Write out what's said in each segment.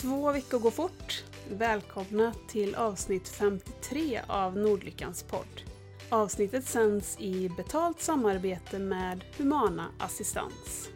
Två veckor går fort. Välkomna till avsnitt 53 av Nordlyckans podd. Avsnittet sänds i betalt samarbete med Humana Assistans.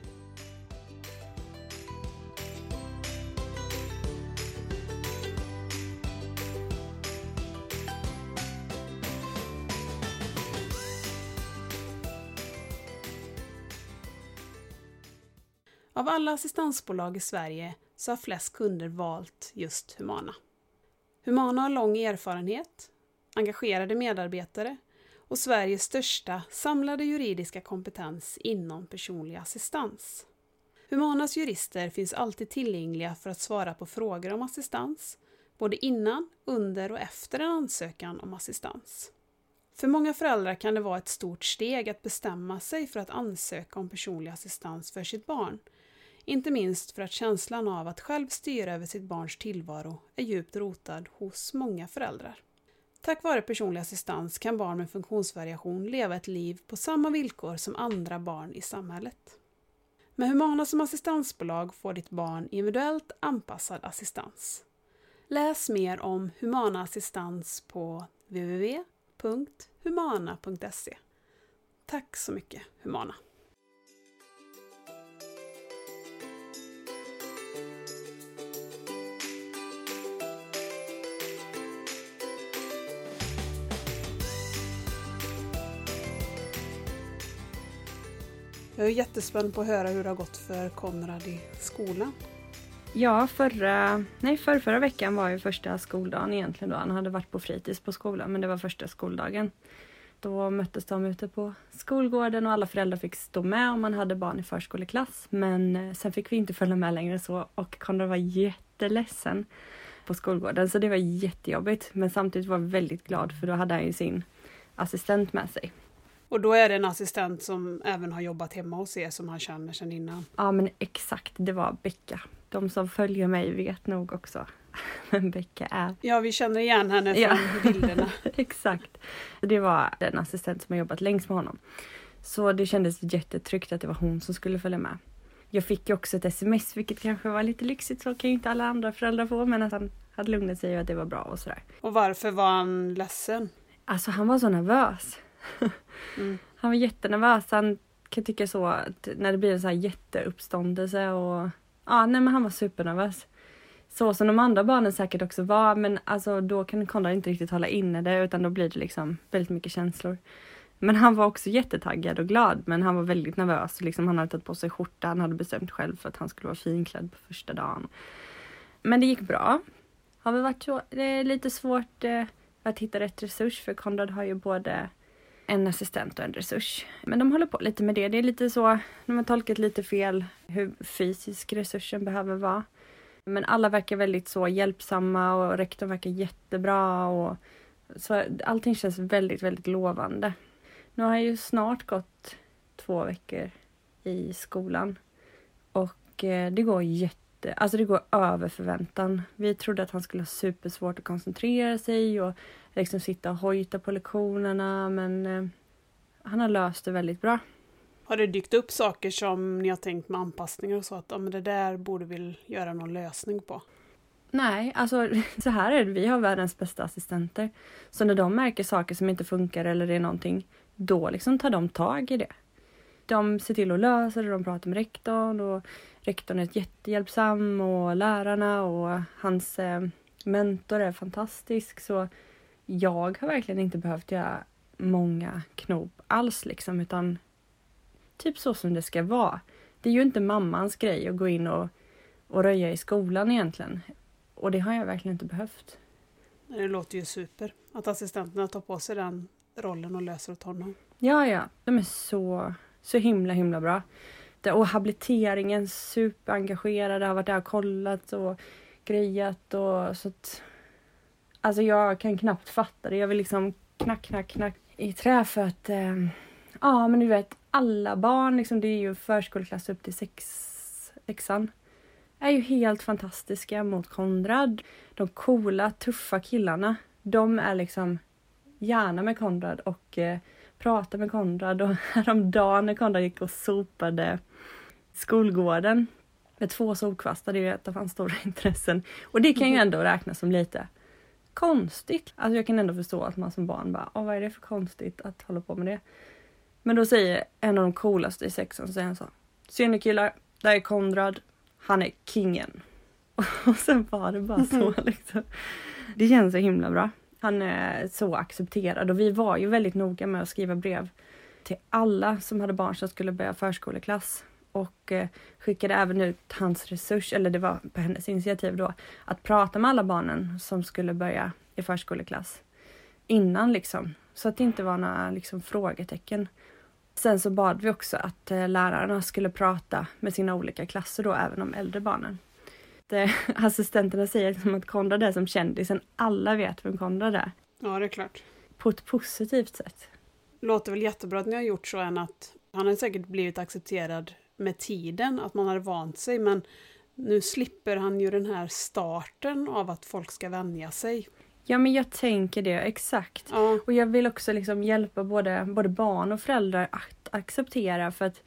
Av alla assistansbolag i Sverige så har flest kunder valt just Humana. Humana har lång erfarenhet, engagerade medarbetare och Sveriges största samlade juridiska kompetens inom personlig assistans. Humanas jurister finns alltid tillgängliga för att svara på frågor om assistans, både innan, under och efter en ansökan om assistans. För många föräldrar kan det vara ett stort steg att bestämma sig för att ansöka om personlig assistans för sitt barn inte minst för att känslan av att själv styra över sitt barns tillvaro är djupt rotad hos många föräldrar. Tack vare personlig assistans kan barn med funktionsvariation leva ett liv på samma villkor som andra barn i samhället. Med Humana som assistansbolag får ditt barn individuellt anpassad assistans. Läs mer om Humana assistans på www.humana.se. Tack så mycket Humana! Jag är jättespänd på att höra hur det har gått för Konrad i skolan. Ja, förra, nej, för förra veckan var ju första skoldagen egentligen då. Han hade varit på fritids på skolan, men det var första skoldagen. Då möttes de ute på skolgården och alla föräldrar fick stå med om man hade barn i förskoleklass. Men eh, sen fick vi inte följa med längre så och Konrad var jätteledsen på skolgården så det var jättejobbigt. Men samtidigt var jag väldigt glad för då hade han ju sin assistent med sig. Och då är det en assistent som även har jobbat hemma hos er som han känner sedan innan? Ja men exakt, det var Becka. De som följer mig vet nog också vem Becka är. Ja, vi känner igen henne från ja. bilderna. exakt. Det var den assistent som har jobbat längst med honom. Så det kändes jättetryggt att det var hon som skulle följa med. Jag fick ju också ett sms, vilket kanske var lite lyxigt, så kan ju inte alla andra föräldrar få, men att han hade lugnat sig och att det var bra och sådär. Och varför var han ledsen? Alltså han var så nervös. Mm. Han var jättenervös. Han kan tycka så att när det blir en så här jätteuppståndelse och ja, nej men han var supernervös. Så som de andra barnen säkert också var, men alltså då kan Konrad inte riktigt hålla inne det utan då blir det liksom väldigt mycket känslor. Men han var också jättetaggad och glad, men han var väldigt nervös. Liksom, han hade tagit på sig skjorta, han hade bestämt själv för att han skulle vara finklädd på första dagen. Men det gick bra. Har väl varit så, det är lite svårt eh, att hitta rätt resurs för Konrad har ju både en assistent och en resurs. Men de håller på lite med det. Det är lite så, de har tolkat lite fel hur fysisk resursen behöver vara. Men alla verkar väldigt så hjälpsamma och rektorn verkar jättebra och så allting känns väldigt, väldigt lovande. Nu har jag ju snart gått två veckor i skolan och eh, det går jätte, alltså det går över förväntan. Vi trodde att han skulle ha supersvårt att koncentrera sig och liksom sitta och hojta på lektionerna men eh, han har löst det väldigt bra. Har det dykt upp saker som ni har tänkt med anpassningar och så att ja, men det där borde vi göra någon lösning på? Nej, alltså så här är det. Vi har världens bästa assistenter. Så när de märker saker som inte funkar eller det är någonting, då liksom tar de tag i det. De ser till att lösa det, de pratar med rektorn och rektorn är jättehjälpsam och lärarna och hans eh, mentor är fantastisk. Så jag har verkligen inte behövt göra många knop alls liksom utan typ så som det ska vara. Det är ju inte mammans grej att gå in och, och röja i skolan egentligen. Och det har jag verkligen inte behövt. Det låter ju super att assistenterna tar på sig den rollen och löser åt honom. Ja, ja, de är så, så himla himla bra. Och habiliteringen superengagerade, har varit där och kollat och grejat och så att Alltså jag kan knappt fatta det. Jag vill liksom knack, knack, knack i trä för att eh, ja, men du vet alla barn, liksom, det är ju förskoleklass upp till sex, sexan, är ju helt fantastiska mot Konrad. De coola, tuffa killarna, de är liksom gärna med Konrad och eh, pratar med Konrad och häromdagen när Konrad gick och sopade skolgården med två solkvastar, det är ju ett av hans stora intressen. Och det kan ju ändå räknas som lite konstigt. Alltså jag kan ändå förstå att man som barn bara, vad är det för konstigt att hålla på med det? Men då säger en av de coolaste i sexan, så säger han så. Ser ni killar, där är Konrad. Han är kingen. Och sen var det bara så liksom. Det känns så himla bra. Han är så accepterad och vi var ju väldigt noga med att skriva brev till alla som hade barn som skulle börja förskoleklass och eh, skickade även ut hans resurs, eller det var på hennes initiativ då, att prata med alla barnen som skulle börja i förskoleklass innan liksom, så att det inte var några liksom, frågetecken. Sen så bad vi också att eh, lärarna skulle prata med sina olika klasser då, även de äldre barnen. Det, assistenterna säger liksom att Konrad är som kändisen, alla vet vem Konrad är. Ja, det är klart. På ett positivt sätt. Låter väl jättebra att ni har gjort så än att han har säkert blivit accepterad med tiden, att man har vant sig, men nu slipper han ju den här starten av att folk ska vänja sig. Ja men jag tänker det, exakt. Ja. Och jag vill också liksom hjälpa både, både barn och föräldrar att acceptera för att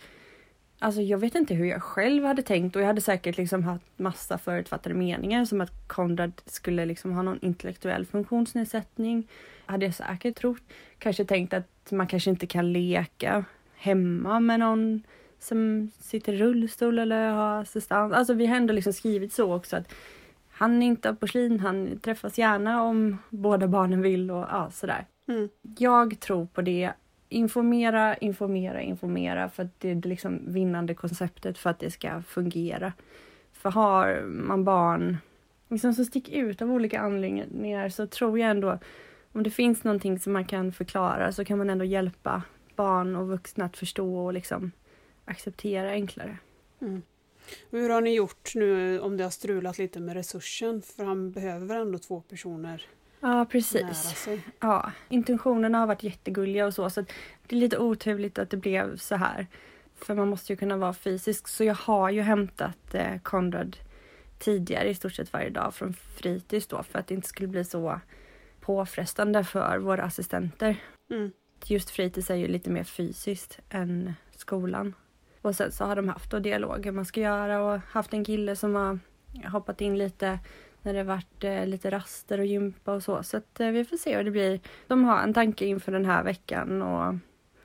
Alltså jag vet inte hur jag själv hade tänkt och jag hade säkert liksom haft massa förutfattade meningar som att Konrad skulle liksom ha någon intellektuell funktionsnedsättning. Hade jag säkert trott. Kanske tänkt att man kanske inte kan leka hemma med någon som sitter i rullstol eller har assistans. Alltså vi har ändå liksom skrivit så också att han är inte har porslin, han träffas gärna om båda barnen vill och ja, sådär. Mm. Jag tror på det. Informera, informera, informera för att det är det liksom vinnande konceptet för att det ska fungera. För har man barn liksom som sticker ut av olika anledningar så tror jag ändå om det finns någonting som man kan förklara så kan man ändå hjälpa barn och vuxna att förstå och liksom acceptera enklare. Mm. Hur har ni gjort nu om det har strulat lite med resursen? För han behöver ändå två personer Ja, precis. Ja, intentionerna har varit jättegulliga och så, så det är lite oturligt att det blev så här. För man måste ju kunna vara fysisk, så jag har ju hämtat eh, tidigare i stort sett varje dag från fritids då för att det inte skulle bli så påfrestande för våra assistenter. Mm. Just fritids är ju lite mer fysiskt än skolan. Och sen så har de haft då dialoger man ska göra och haft en kille som har hoppat in lite när det varit eh, lite raster och gympa och så. Så att eh, vi får se hur det blir. De har en tanke inför den här veckan och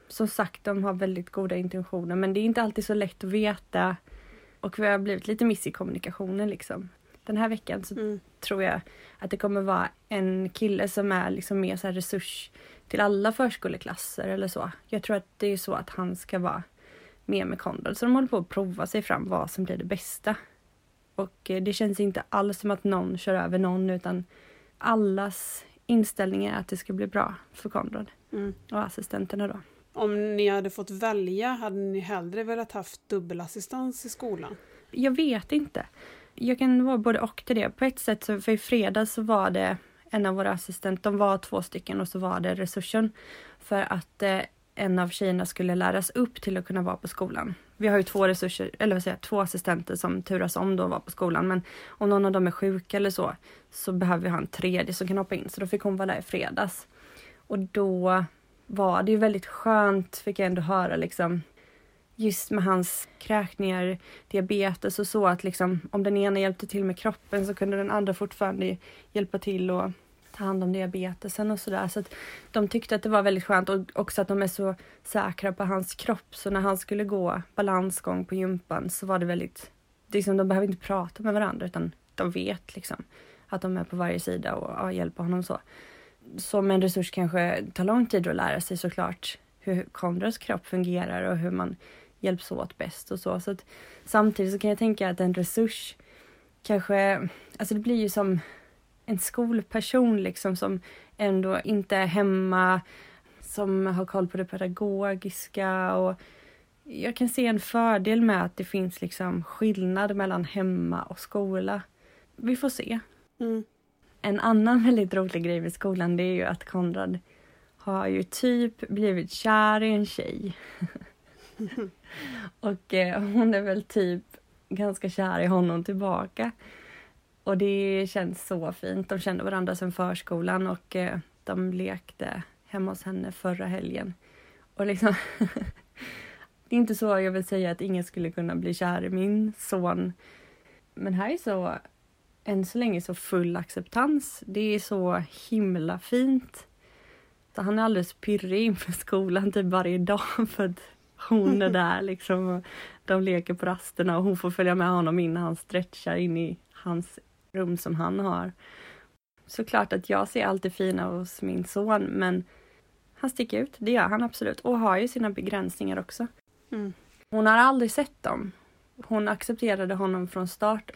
som sagt, de har väldigt goda intentioner men det är inte alltid så lätt att veta och vi har blivit lite miss i kommunikationen liksom. Den här veckan så Mm. tror jag att det kommer vara en kille som är liksom mer så resurs till alla förskoleklasser eller så. Jag tror att det är så att han ska vara med med Konrad. Så de håller på att prova sig fram vad som blir det bästa. Och eh, det känns inte alls som att någon kör över någon utan allas inställning är att det ska bli bra för Konrad Mm. och assistenterna då. Om ni hade fått välja, hade ni hellre velat haft dubbelassistans i skolan? Jag vet inte. Jag kan vara både och till det. På ett sätt, så, för i fredags så var det en av våra assistenter, de var två stycken och så var det resursen. För att eh, en av tjejerna skulle läras upp till att kunna vara på skolan. Vi har ju två resurser, eller vad säger jag, två assistenter som turas om då att vara på skolan. Men om någon av dem är sjuk eller så, så behöver vi ha en tredje som kan hoppa in. Så då fick hon vara där i fredags. Och då var det ju väldigt skönt, fick jag ändå höra liksom, just med hans kräkningar, diabetes och så att liksom om den ena hjälpte till med kroppen så kunde den andra fortfarande hjälpa till och ta hand om diabetesen och sådär. Så att de tyckte att det var väldigt skönt och också att de är så säkra på hans kropp. Så när han skulle gå balansgång på gympan så var det väldigt, liksom, de behöver inte prata med varandra utan de vet liksom att de är på varje sida och ja, hjälper honom så. Som en resurs kanske tar lång tid att lära sig såklart hur Konrads kropp fungerar och hur man hjälps åt bäst och så. så att, samtidigt så kan jag tänka att en resurs kanske, alltså det blir ju som en skolperson liksom som ändå inte är hemma, som har koll på det pedagogiska och jag kan se en fördel med att det finns liksom skillnad mellan hemma och skola. Vi får se. Mm. En annan väldigt rolig grej med skolan det är ju att Konrad har ju typ blivit kär i en tjej. och eh, hon är väl typ ganska kär i honom tillbaka. Och det känns så fint. De kände varandra sedan förskolan och eh, de lekte hemma hos henne förra helgen. Och liksom det är inte så jag vill säga att ingen skulle kunna bli kär i min son Men här är så, än så länge så full acceptans. Det är så himla fint. Så han är alldeles pirrig inför skolan typ varje dag för att hon är där liksom. Och de leker på rasterna och hon får följa med honom in när han stretchar in i hans rum som han har. Såklart att jag ser allt det fina hos min son men han sticker ut, det gör han absolut. Och har ju sina begränsningar också. Mm. Hon har aldrig sett dem. Hon accepterade honom från start.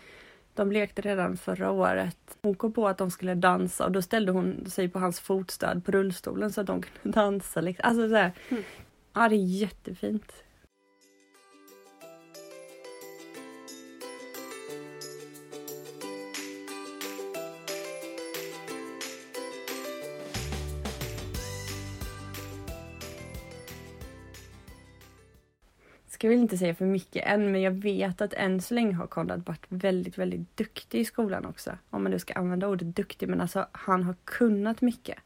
De lekte redan förra året. Hon kom på att de skulle dansa och då ställde hon sig på hans fotstöd på rullstolen så att de kunde dansa. Liksom. Alltså så här. Mm. Ja, det är jättefint. Ska väl inte säga för mycket än, men jag vet att än så länge har Konrad varit väldigt, väldigt duktig i skolan också. Om man nu ska använda ordet duktig, men alltså han har kunnat mycket.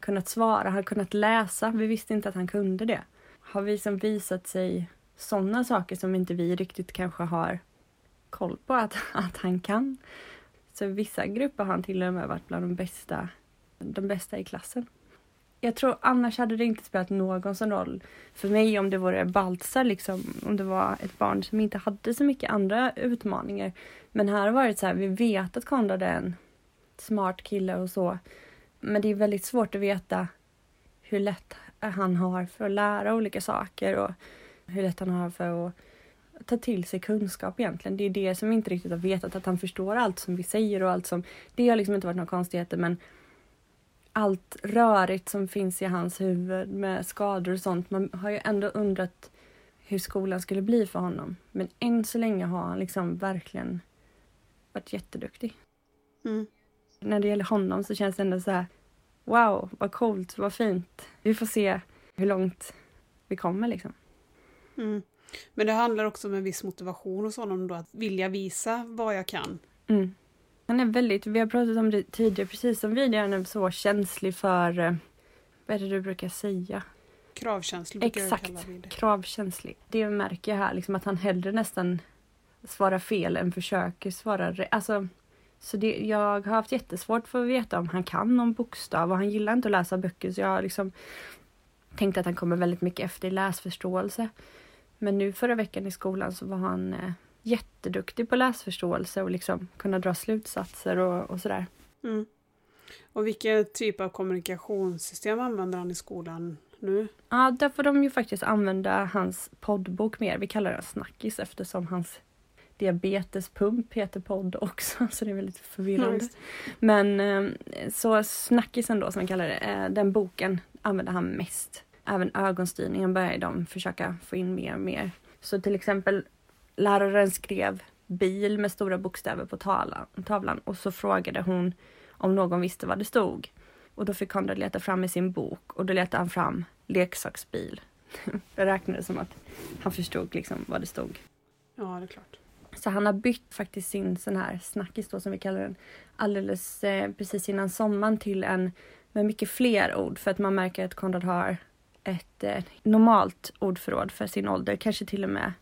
Kunnat svara, han har kunnat läsa. Vi visste inte att han kunde det. Har vi som visat sig sådana saker som inte vi riktigt kanske har koll på att, att han kan. Så i vissa grupper har han till och med varit bland de bästa, de bästa i klassen. Jag tror annars hade det inte spelat någon sån roll för mig om det vore Baltzar, liksom, om det var ett barn som inte hade så mycket andra utmaningar. Men här har det varit så här, vi vet att Konrad är en smart kille och så. Men det är väldigt svårt att veta hur lätt han har för att lära olika saker och hur lätt han har för att ta till sig kunskap egentligen. Det är det som vi inte riktigt har vetat, att han förstår allt som vi säger och allt som... Det har liksom inte varit några konstigheter men allt rörigt som finns i hans huvud med skador och sånt. Man har ju ändå undrat hur skolan skulle bli för honom. Men än så länge har han liksom verkligen varit jätteduktig. Mm. När det gäller honom så känns det ändå så här Wow, vad coolt, vad fint. Vi får se hur långt vi kommer liksom. Mm. Men det handlar också om en viss motivation hos honom då, att vilja visa vad jag kan. Mm. Han är väldigt, vi har pratat om det tidigare, precis som vi, han är så känslig för, eh, vad är det du brukar säga? Kravkänslig Exakt, det. kravkänslig. Det märker jag här, liksom att han hellre nästan svarar fel än försöker svara rätt. Alltså, så det, jag har haft jättesvårt för att veta om han kan någon bokstav och han gillar inte att läsa böcker så jag har liksom tänkt att han kommer väldigt mycket efter i läsförståelse. Men nu förra veckan i skolan så var han eh, jätteduktig på läsförståelse och liksom kunna dra slutsatser och, och sådär. Mm. Och vilken typ av kommunikationssystem använder han i skolan nu? Ja, där får de ju faktiskt använda hans poddbok mer. Vi kallar den Snackis eftersom hans diabetespump heter podd också, så det är väldigt förvirrande. Nice. Men eh, så Snackisen då som vi kallar det, eh, den boken använder han mest. Även ögonstyrningen börjar de försöka få in mer och mer. Så till exempel läraren skrev bil med stora bokstäver på tavlan, och så frågade hon om någon visste vad det stod. Och då fick Konrad leta fram i sin bok och då letade han fram leksaksbil. Det räknades som att han förstod liksom vad det stod. Ja, det är klart. Så han har bytt faktiskt sin sån här snackis då som vi kallar den alldeles eh, precis innan sommaren till en med mycket fler ord för att man märker att Konrad har ett eh, normalt ordförråd för sin ålder, kanske till och med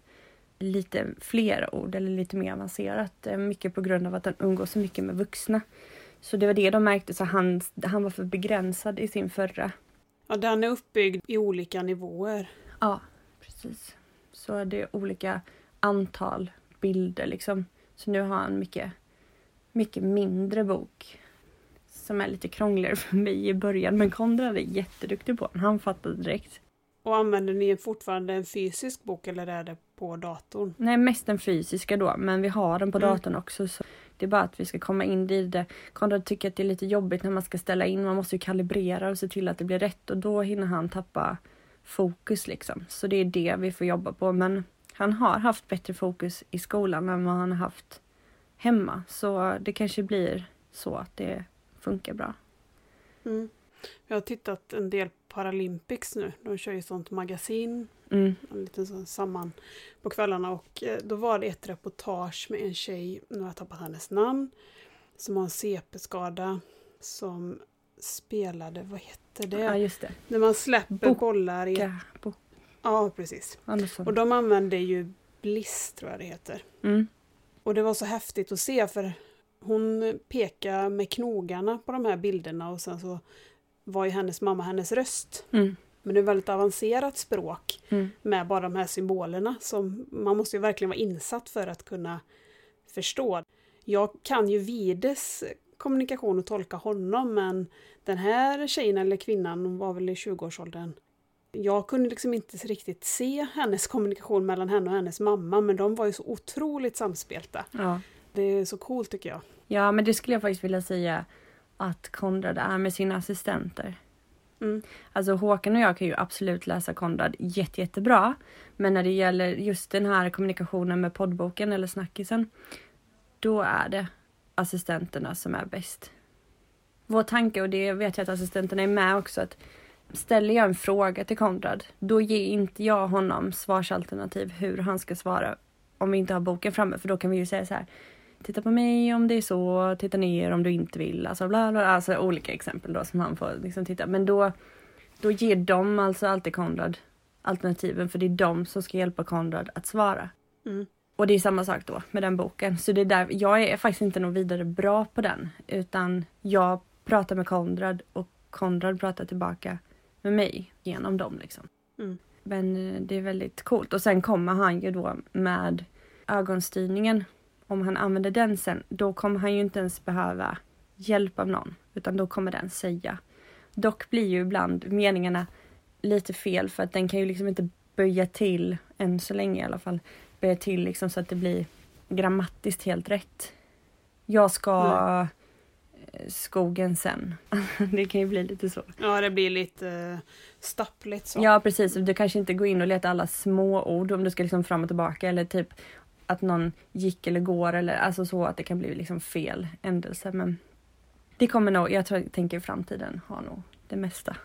lite fler ord eller lite mer avancerat. eh, Mycket på grund av att han umgås så mycket med vuxna. Så det var det de märkte, så han, han var för begränsad i sin förra. Ja, den är uppbyggd i olika nivåer. Ja, precis. Så det är olika antal bilder liksom. Så nu har han mycket, mycket mindre bok. Som är lite krångligare för mig i början. Men Konrad är jätteduktig på den. Han fattade direkt. Och använder ni fortfarande en fysisk bok eller är det på datorn? Nej, mest den fysiska då. Men vi har den på Mm. datorn också. Så det är bara att vi ska komma in i det. Konrad tycker att det är lite jobbigt när man ska ställa in. Man måste ju kalibrera och se till att det blir rätt. Och då hinner han tappa fokus liksom. Så det är det vi får jobba på. Men han har haft bättre fokus i skolan än vad han har haft hemma. Så det kanske blir så att det funkar bra. Mm. Jag har tittat en del Paralympics nu. De kör ju sånt magasin, Mm. en liten sån samman på kvällarna. Och eh, då var det ett reportage med en tjej, nu har jag tappat hennes namn, som har en CP-skada som spelade, vad heter det? Ja, just det. När man släpper Boka. bollar i... Boka. Ja, precis. Andersson. Och de använder ju Bliss, tror jag det heter. Mm. Och det var så häftigt att se för hon pekade med knogarna på de här bilderna och sen så var ju hennes mamma hennes röst. Mm. Men det är väldigt avancerat språk Mm. med bara de här symbolerna som man måste ju verkligen vara insatt för att kunna förstå. Jag kan ju Vides kommunikation och tolka honom men den här tjejen eller kvinnan var väl i 20-årsåldern. Jag kunde liksom inte riktigt se hennes kommunikation mellan henne och hennes mamma men de var ju så otroligt samspelta. Ja. Det är så coolt tycker jag. ja, men det skulle jag faktiskt vilja säga att Konrad är med sina assistenter. Mm. Alltså Håkan och jag kan ju absolut läsa Konrad jätte, jättebra. Men när det gäller just den här kommunikationen med poddboken eller snackisen. Då är det assistenterna som är bäst. Vår tanke, och det vet jag att assistenterna är med också, att ställer jag en fråga till Konrad, då ger inte jag honom svarsalternativ hur han ska svara om vi inte har boken framme. För då kan vi ju säga så här. Titta på mig om det är så, titta ner om du inte vill. Alltså, bla, bla, alltså olika exempel då som han får liksom titta. Men då, då ger de alltså alltid Konrad alternativen för det är de som ska hjälpa Konrad att svara. Mm. Och det är samma sak då med den boken. Så det är där, jag är faktiskt inte något vidare bra på den. Utan jag pratar med Konrad och Konrad pratar tillbaka med mig genom dem liksom. Mm. Men eh, det är väldigt coolt. Och sen kommer han ju då med ögonstyrningen. Om han använder den sen, då kommer han ju inte ens behöva hjälp av någon. Utan då kommer den säga. Dock blir ju ibland meningarna lite fel för att den kan ju liksom inte böja till, än så länge i alla fall, böja till liksom så att det blir grammatiskt helt rätt. Jag ska eh, skogen sen. det kan ju bli lite så. Ja, det blir lite uh, stappligt så. Ja precis, du kanske inte går in och letar alla små ord om du ska liksom fram och tillbaka eller typ att någon gick eller går eller alltså så att det kan bli liksom fel ändelse men det kommer nog, jag tror, tänker framtiden ha nog det mesta.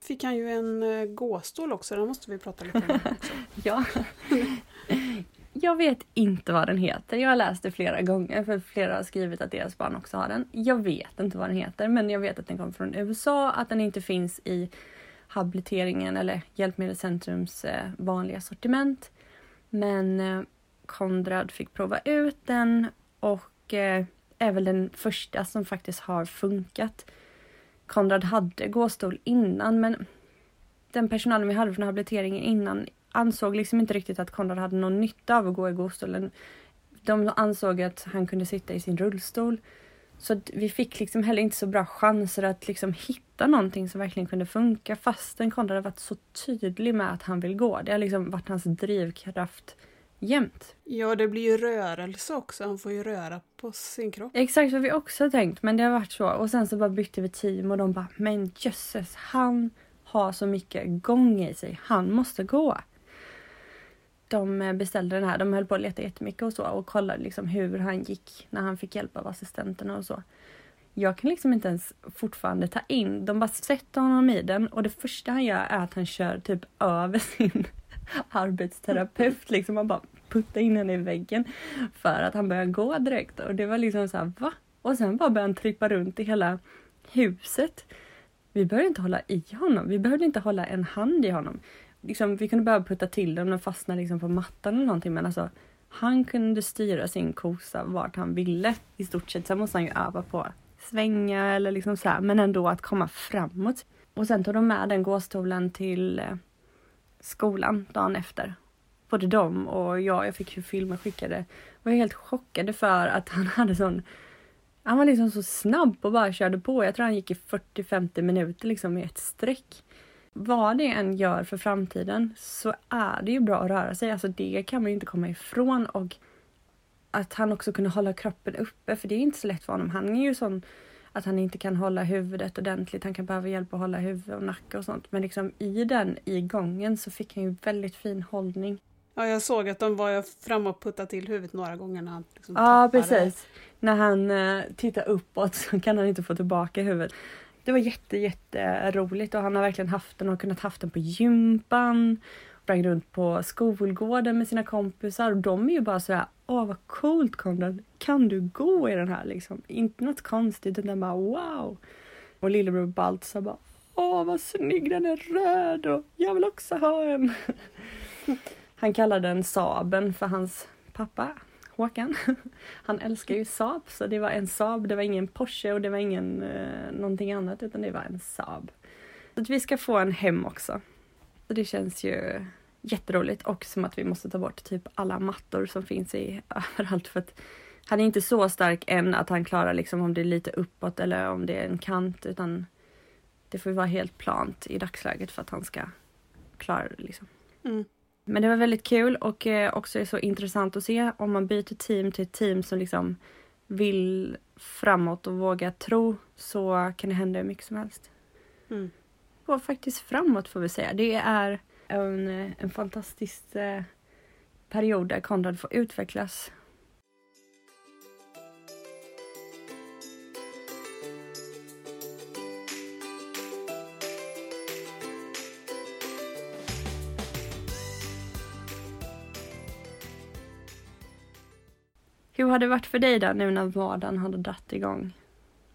Fick han ju en uh, gåstol också, den måste vi prata lite om. Ja. Jag vet inte vad den heter. Jag har läst det flera gånger för flera har skrivit att deras barn också har den. Jag vet inte vad den heter men jag vet att den kommer från USA, att den inte finns i habiliteringen eller Hjälpmedelscentrums eh, vanliga sortiment. Men eh, Konrad fick prova ut den och eh, är väl den första som faktiskt har funkat. Konrad hade gåstol innan men den personalen vi hade från habiliteringen innan ansåg liksom inte riktigt att Konrad hade någon nytta av att gå i gåstolen. De ansåg att han kunde sitta i sin rullstol. Så vi fick liksom heller inte så bra chanser att liksom hitta någonting som verkligen kunde funka fastän Konrad har varit så tydlig med att han vill gå. Det har liksom varit hans drivkraft jämt. Ja, det blir ju rörelse också. Han får ju röra på sin kropp. Exakt vad vi också har tänkt men det har varit så. Och sen så bara bytte vi team och de bara men jösses han har så mycket gång i sig. Han måste gå. De eh, beställde den här. De höll på att leta jättemycket och så och kollade liksom hur han gick när han fick hjälp av assistenterna och så. Jag kan liksom inte ens fortfarande ta in. De bara sätter honom i den och det första han gör är att han kör typ över sin arbetsterapeut. Liksom han bara puttar in henne i väggen för att han börjar gå direkt och det var liksom så här va? Och sen bara började han trippa runt i hela huset. Vi behövde inte hålla i honom. Vi behövde inte hålla en hand i honom. Liksom, vi kunde behöva putta till den och fastna liksom på mattan eller någonting men alltså han kunde styra sin kosa vart han ville i stort sett. Sen måste han ju öva på svänga eller liksom så här, men ändå att komma framåt. Och sen tog de med den gåstolen till eh, skolan dagen efter. Både de och jag, jag fick ju filmer skickade, var helt chockade för att han hade sån han var liksom så snabb och bara körde på. Jag tror han gick i 40-50 minuter liksom i ett streck. Vad det än gör för framtiden så är det ju bra att röra sig. Alltså det kan man ju inte komma ifrån. Och att han också kunde hålla kroppen uppe, för det är inte så lätt för honom. Han är ju sån att han inte kan hålla huvudet ordentligt. Han kan behöva hjälp att hålla huvud och nacke och sånt. Men liksom i den, i gången, så fick han ju väldigt fin hållning. Ja, jag såg att de var framme och puttade till huvudet några gånger när han liksom Ja, tappade. precis. När han uh, tittar uppåt så kan han inte få tillbaka huvudet. Det var jätte, jätte roligt och han har verkligen haft den och kunnat haft den på gympan. Sprang runt på skolgården med sina kompisar och de är ju bara sådär Åh vad coolt Konrad, kan du gå i den här liksom? Inte något konstigt utan bara wow. Och lillebror Baltzar bara Åh vad snygg den är röd och jag vill också ha en. Han kallade den Saaben för hans pappa Håkan. Han älskar ju Saab så det var en Saab, det var ingen Porsche och det var ingen eh, någonting annat utan det var en Saab. Så att vi ska få en hem också. Så det känns ju jätteroligt och som att vi måste ta bort typ alla mattor som finns i överallt för att han är inte så stark än att han klarar liksom om det är lite uppåt eller om det är en kant utan det får vara helt plant i dagsläget för att han ska klara det liksom. Mm. Men det var väldigt kul och eh, också så intressant att se om man byter team till ett team som liksom vill framåt och våga tro så kan det hända hur mycket som helst. Mm. Går faktiskt framåt får vi säga. Det är en, en fantastisk eh, period där Konrad får utvecklas. Hur har det varit för dig då nu när vardagen hade dratt igång?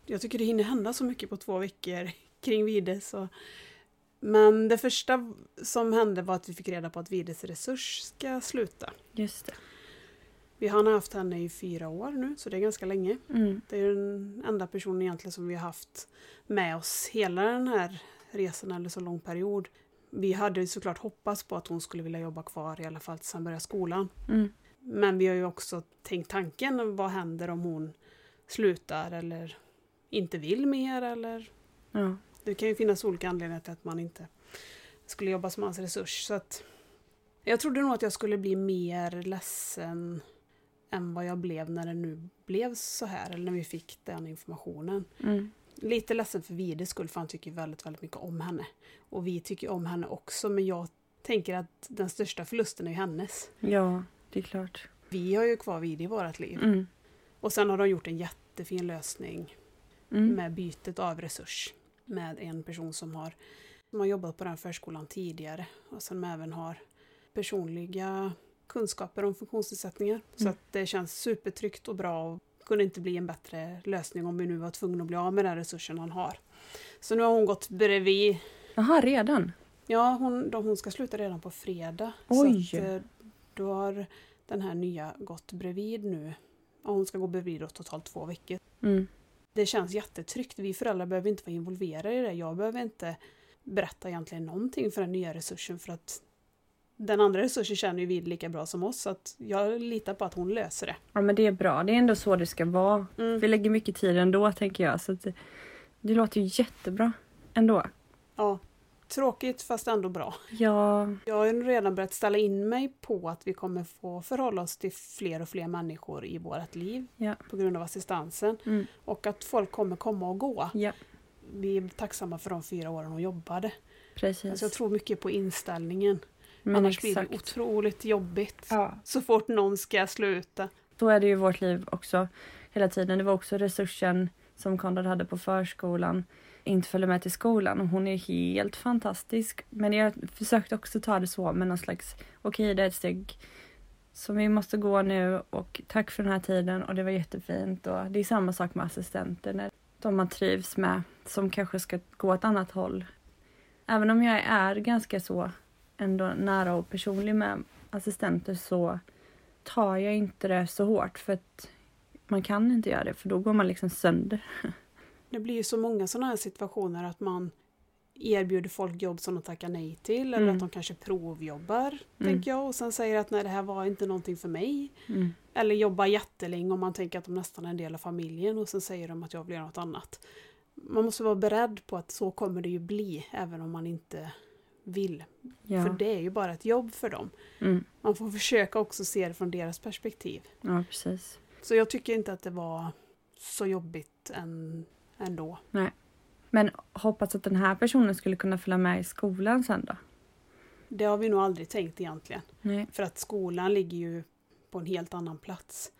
Jag tycker det hinner hända så mycket på två veckor kring Vide. Så. Men det första som hände var att vi fick reda på att Vides resurs ska sluta. Just det. Vi har haft henne i fyra år nu, så det är ganska länge. Mm. Det är den enda personen egentligen som vi har haft med oss hela den här resan eller så lång period. Vi hade såklart hoppats på att hon skulle vilja jobba kvar i alla fall tills han börjar skolan. Mm. Men vi har ju också tänkt tanken, vad händer om hon slutar eller inte vill mer eller Ja. det kan ju finnas olika anledningar till att man inte skulle jobba som hans resurs. Så att jag trodde nog att jag skulle bli mer ledsen än vad jag blev när det nu blev så här, eller när vi fick den informationen. Mm. Lite ledsen för Vides skull, för han tycker väldigt, väldigt mycket om henne. Och vi tycker om henne också, men jag tänker att den största förlusten är ju hennes. ja, det är klart. Vi har ju kvar Vide i vårt liv. Mm. Och sen har de gjort en jättefin lösning Mm. med bytet av resurs med en person som har, som har jobbat på den förskolan tidigare och som även har personliga kunskaper om funktionsnedsättningar. Så Mm. att det känns supertryggt och bra och kunde inte bli en bättre lösning om vi nu var tvungna att bli av med den resursen han har. Så nu har hon gått bredvid. Jaha, redan? Ja, hon, då, hon ska sluta redan på fredag. Oj. Så att, eh, då har den här nya gått bredvid nu. Och hon ska gå bredvid då totalt två veckor Mm. det känns jättetryggt. Vi föräldrar behöver inte vara involverade i det. Jag behöver inte berätta egentligen någonting för den nya resursen för att den andra resursen känner ju vi lika bra som oss så att jag litar på att hon löser det. Ja men det är bra, det är ändå så det ska vara. Mm. Vi lägger mycket tid ändå tänker jag. Så att det, det låter ju jättebra ändå. Ja, tråkigt fast ändå bra. Ja, Jag har redan börjat ställa in mig på att vi kommer få förhålla oss till fler och fler människor i vårt liv Ja. på grund av assistansen mm. och att folk kommer komma och gå. ja Vi är tacksamma för de fyra åren hon jobbade. precis. Alltså jag tror mycket på inställningen. men Annars blir exakt. det otroligt jobbigt. Ja. Så fort någon ska sluta. Så är det ju i vårt liv också hela tiden. Det var också resursen som Konrad hade på förskolan inte följer med till skolan och hon är helt fantastisk. Men jag försökte också ta det så med någon slags, okej det är ett steg som vi måste gå nu och tack för den här tiden och det var jättefint och det är samma sak med assistenter när de man trivs med som kanske ska gå ett annat håll. Även om jag är ganska så ändå nära och personlig med assistenter så tar jag inte det så hårt för att man kan inte göra det för då går man liksom sönder. Det blir ju så många sådana här situationer att man erbjuder folk jobb som de tackar nej till eller Mm. att de kanske provjobbar, Mm. tänker jag, och sen säger att nej det här var inte någonting för mig. Mm. Eller jobbar jättelänge om man tänker att de nästan är en del av familjen och sen säger de att jag vill göra något annat. Man måste vara beredd på att så kommer det ju bli även om man inte vill. För Ja. det är ju bara ett jobb för dem. Mm. Man får försöka också se det från deras perspektiv. ja, precis. Så jag tycker inte att det var så jobbigt än, ändå. Men hoppas att den här personen skulle kunna följa med i skolan sen då? Det har vi nog aldrig tänkt egentligen. Nej. För att skolan ligger ju på en helt annan plats.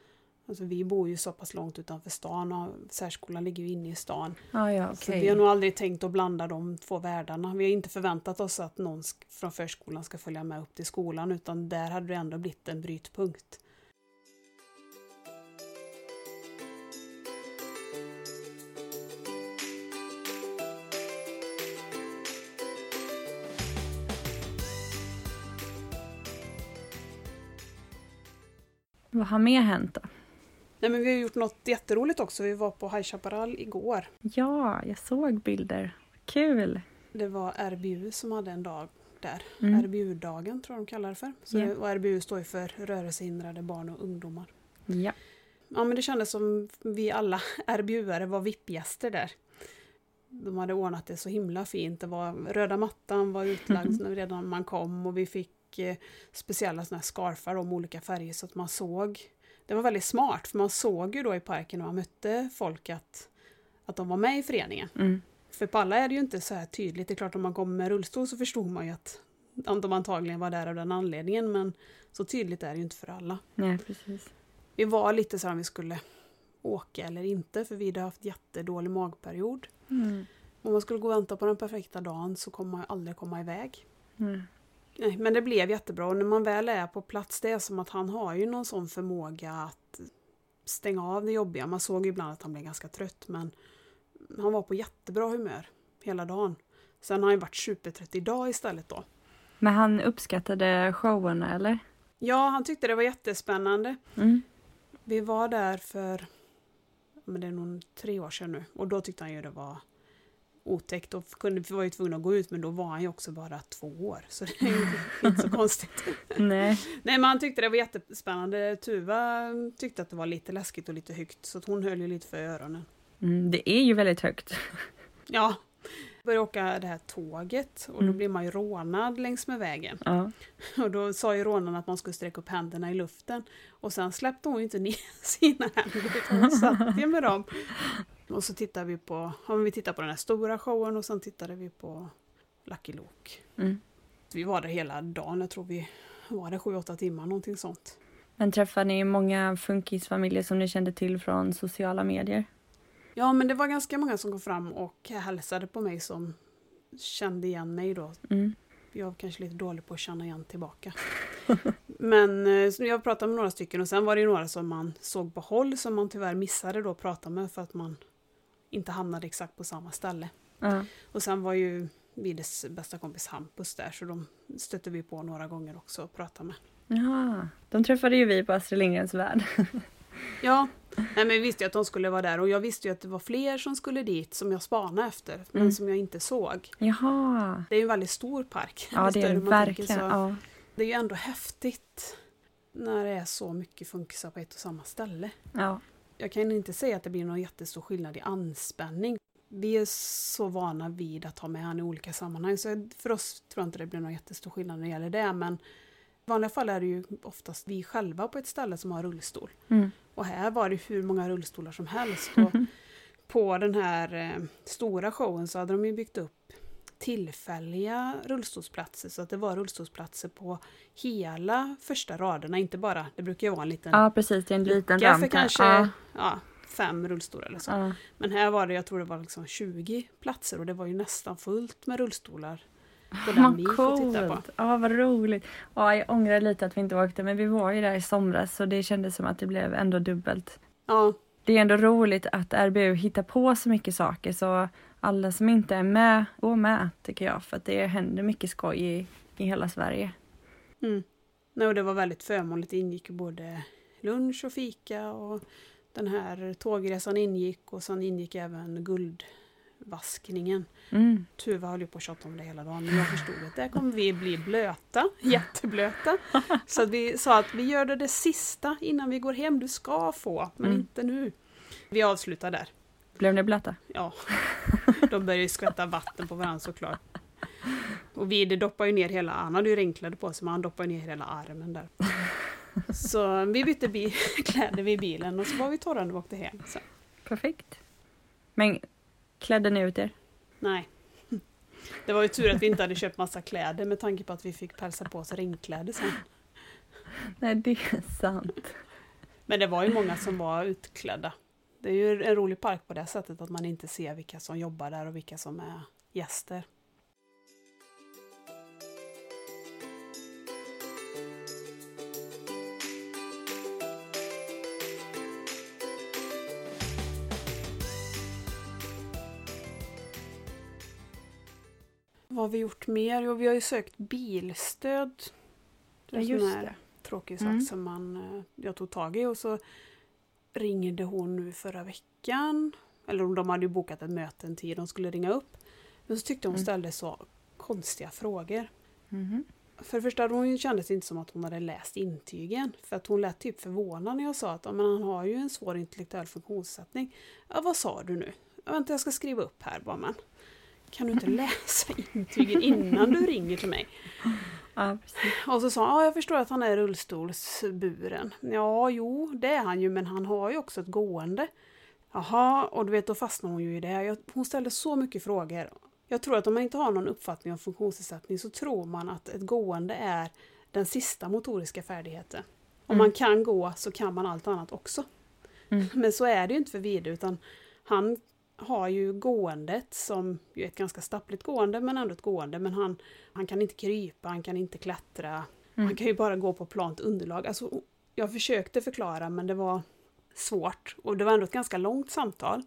Alltså vi bor ju så pass långt utanför stan och särskolan ligger ju inne i stan. Ah, ja, Så okej. vi har nog aldrig tänkt att blanda de två världarna. Vi har inte förväntat oss att någon från förskolan ska följa med upp till skolan utan där hade det ändå blivit en brytpunkt. Vad har mer hänt då? Nej men vi har gjort något jätteroligt också. Vi var på High Chaparral igår. Ja, jag såg bilder. Kul! Det var RBU som hade en dag där. Mm. RBU-dagen tror jag de kallar det för. Så, Ja. Och RBU står ju för rörelsehindrade barn och ungdomar. Ja. Ja men det kändes som vi alla RBU-are var VIP-gäster där. De hade ordnat det så himla fint. Det var, röda mattan var utlagd Mhm. redan när man kom och vi fick eh, speciella såna här scarfar om olika färger så att man såg. Det var väldigt smart för man såg ju då i parken när man mötte folk att, att de var med i föreningen. Mm. För på alla är det ju inte så här tydligt. Det är klart om man kommer med rullstol så förstod man ju att de antagligen var där av den anledningen men så tydligt är det ju inte för alla. Nej, precis. Vi var lite så här om vi skulle åka eller inte för vi hade haft jättedålig magperiod. Mm. Om man skulle gå och vänta på den perfekta dagen så kommer man aldrig komma iväg. Mm. Nej, men det blev jättebra och när man väl är på plats det är som att han har ju någon sån förmåga att stänga av det jobbiga. Man såg ibland att han blev ganska trött men han var på jättebra humör hela dagen. Sen har han ju varit supertrött idag istället då. Men han uppskattade showerna eller? Ja, han tyckte det var jättespännande. Mm. Vi var där för, men det är nog tre år sedan nu, och då tyckte han ju det var otäckt och kunde, var ju tvungna att gå ut men då var han ju också bara två år så det är ju inte så konstigt. Nej. Nej men han tyckte det var jättespännande. Tuva tyckte att det var lite läskigt och lite högt så hon höll ju lite för öronen. Mm, det är ju väldigt högt. Ja, började åka det här tåget och då Mm. blir man ju rånad längs med vägen. Ja. Och då sa ju rånaren att man skulle sträcka upp händerna i luften. Och sen släppte hon ju inte ner sina händer utan hon satt ju med dem. Och så tittade vi på, ja, vi tittade på den här stora showen och sen tittade vi på Lucky Luke. Mm. Vi var där hela dagen, jag tror vi var där sju, åtta timmar, någonting sånt. Men träffar ni många funkisfamiljer som ni kände till från sociala medier? Ja men det var ganska många som kom fram och hälsade på mig som kände igen mig då. Mm. Jag var kanske lite dålig på att känna igen tillbaka. Men eh, jag pratade med några stycken och sen var det ju några som man såg på håll som man tyvärr missade då att prata med för att man inte hamnade exakt på samma ställe. Ja. Och sen var ju Vides bästa kompis Hampus där så de stötte vi på några gånger också och pratade med. Jaha. De träffade ju vi på Astrid Lindgrens Värld. Ja, nej, men vi visste ju att de skulle vara där och jag visste ju att det var fler som skulle dit som jag spanade efter men Mm. som jag inte såg. Jaha. Det är ju en väldigt stor park. Ja, det är tänker, verkligen. Ja. Det är ju ändå häftigt när det är så mycket funkisar på ett och samma ställe. Ja. Jag kan inte säga att det blir någon jättestor skillnad i anspänning. Vi är så vana vid att ha med han i olika sammanhang så för oss tror jag inte det blir någon jättestor skillnad när det gäller det men i vanliga fall är det ju oftast vi själva på ett ställe som har rullstol. Mm. Och här var det hur många rullstolar som helst. Och på den här eh, stora showen så hade de ju byggt upp tillfälliga rullstolsplatser så att det var rullstolsplatser på hela första raderna, inte bara, det brukar ju vara en liten ja, precis. Det är en liten ramp. för kanske Ja. ja, fem rullstolar eller så. Ja. Men här var det, jag tror det var liksom 20 platser och det var ju nästan fullt med rullstolar på den på. coolt! Ja, vad roligt. Ja, jag ångrar lite att vi inte åkte, men vi var ju där i somras så det kändes som att det blev ändå dubbelt. Ja, Det är ändå roligt att RBU hittar på så mycket saker så alla som inte är med, går med tycker jag. För att det händer mycket skoj i, i hela Sverige. Mm. Och det var väldigt förmånligt. Det ingick både lunch och fika och den här tågresan ingick och sen ingick även guldvaskningen. Mm. Tuva höll ju på att tjata om det hela dagen men jag förstod att där kommer vi bli blöta, jätteblöta. Så vi sa att vi gör det, det sista innan vi går hem. Du ska få, men Mm. inte nu. Vi avslutar där. Blev ni blöta? Ja, de började ju skvätta vatten på varandra såklart. Och Vide doppade ju ner hela, han hade ju regnkläder på sig men han doppade ner hela armen där. Så vi bytte bi- kläder vid bilen och så var vi torra när vi åkte hem. Så, Perfekt. Men klädde ni ut er? nej. Det var ju tur att vi inte hade köpt massa kläder med tanke på att vi fick pälsa på oss regnkläder sen. Nej, det är sant. Men det var ju många som var utklädda. Det är ju en rolig park på det sättet att man inte ser vilka som jobbar där och vilka som är gäster. Vad har vi gjort mer? Jo, vi har ju sökt bilstöd. Ja, Sån just här det. tråkig sak Mm. som man, eh, jag tog tag i och så ringde hon nu förra veckan. Eller de hade ju bokat ett möte en tid, de skulle ringa upp. Men så tyckte hon Mm. ställde så konstiga frågor. Mhm. För det första, hon kändes inte som att hon hade läst intygen. För att hon lät typ förvånad när jag sa att "Ja, men han har ju en svår intellektuell funktionsnedsättning. Ja, vad sa du nu? Ja, vänta, jag ska skriva upp här bara men. Kan du inte läsa intygen innan du ringer till mig? Ja. Och så sa han, ja jag förstår att han är rullstolsburen. Ja, jo, det är han ju, men han har ju också ett gående. Jaha, och du vet, då fastnar hon ju i det. Jag, hon ställde så mycket frågor. Jag tror att om man inte har någon uppfattning om funktionsnedsättning så tror man att ett gående är den sista motoriska färdigheten. Om Mm. man kan gå så kan man allt annat också. Mm. Men så är det ju inte för Vide, utan han har ju gåendet som ju är ett ganska stappligt gående, men ändå ett gående. Men han, han kan inte krypa, han kan inte klättra. Mm. Han kan ju bara gå på plant underlag. Alltså, jag försökte förklara, men det var svårt. Och det var ändå ett ganska långt samtal.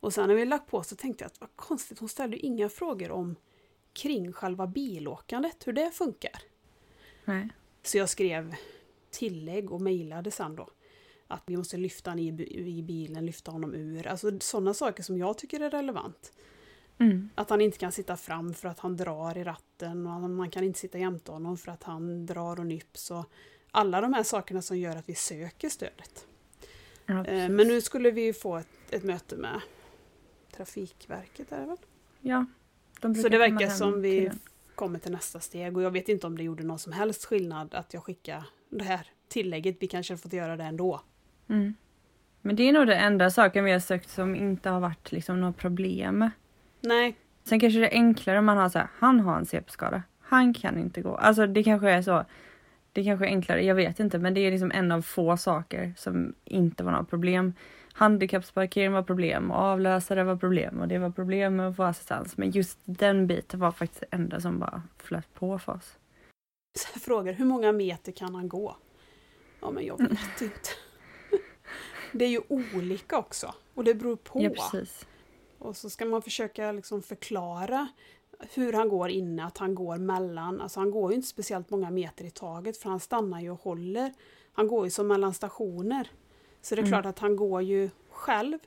Och sen när vi lagt på så tänkte jag att vad konstigt, hon ställde ju inga frågor om kring själva bilåkandet, hur det funkar. Nej. Så jag skrev tillägg och mejlade sen då. Att vi måste lyfta honom i, bi- i bilen, lyfta honom ur. Alltså sådana saker som jag tycker är relevant. Mm. Att han inte kan sitta fram för att han drar i ratten och man kan inte sitta jämte honom för att han drar och nyps. Och alla de här sakerna som gör att vi söker stödet. Ja, Eh. Men nu skulle vi få ett, ett möte med Trafikverket. Är det väl? Ja, de Så det verkar som vi till kommer till nästa steg och jag vet inte om det gjorde någon som helst skillnad att jag skickade det här tillägget. Vi kanske har fått göra det ändå. Mm. Men det är nog den enda saken vi har sökt som inte har varit liksom något problem. Nej, Sen kanske det är enklare om man har så här, han har en CP-skada. Han kan inte gå. Alltså det kanske är så. Det kanske är enklare, jag vet inte. Men det är liksom en av få saker som inte var något problem. Handikappsparkering var problem och avlösare var problem och det var problem med att få assistans. Men just den biten var faktiskt det enda som bara flöt på för oss. så jag frågar hur många meter kan han gå? Ja, men jag vet inte. Det är ju olika också och det beror på. Ja, precis. Och så ska man försöka liksom förklara hur han går inne, att han går mellan, alltså han går ju inte speciellt många meter i taget för han stannar ju och håller. Han går ju som mellan stationer. Så det är Mm. klart att han går ju själv.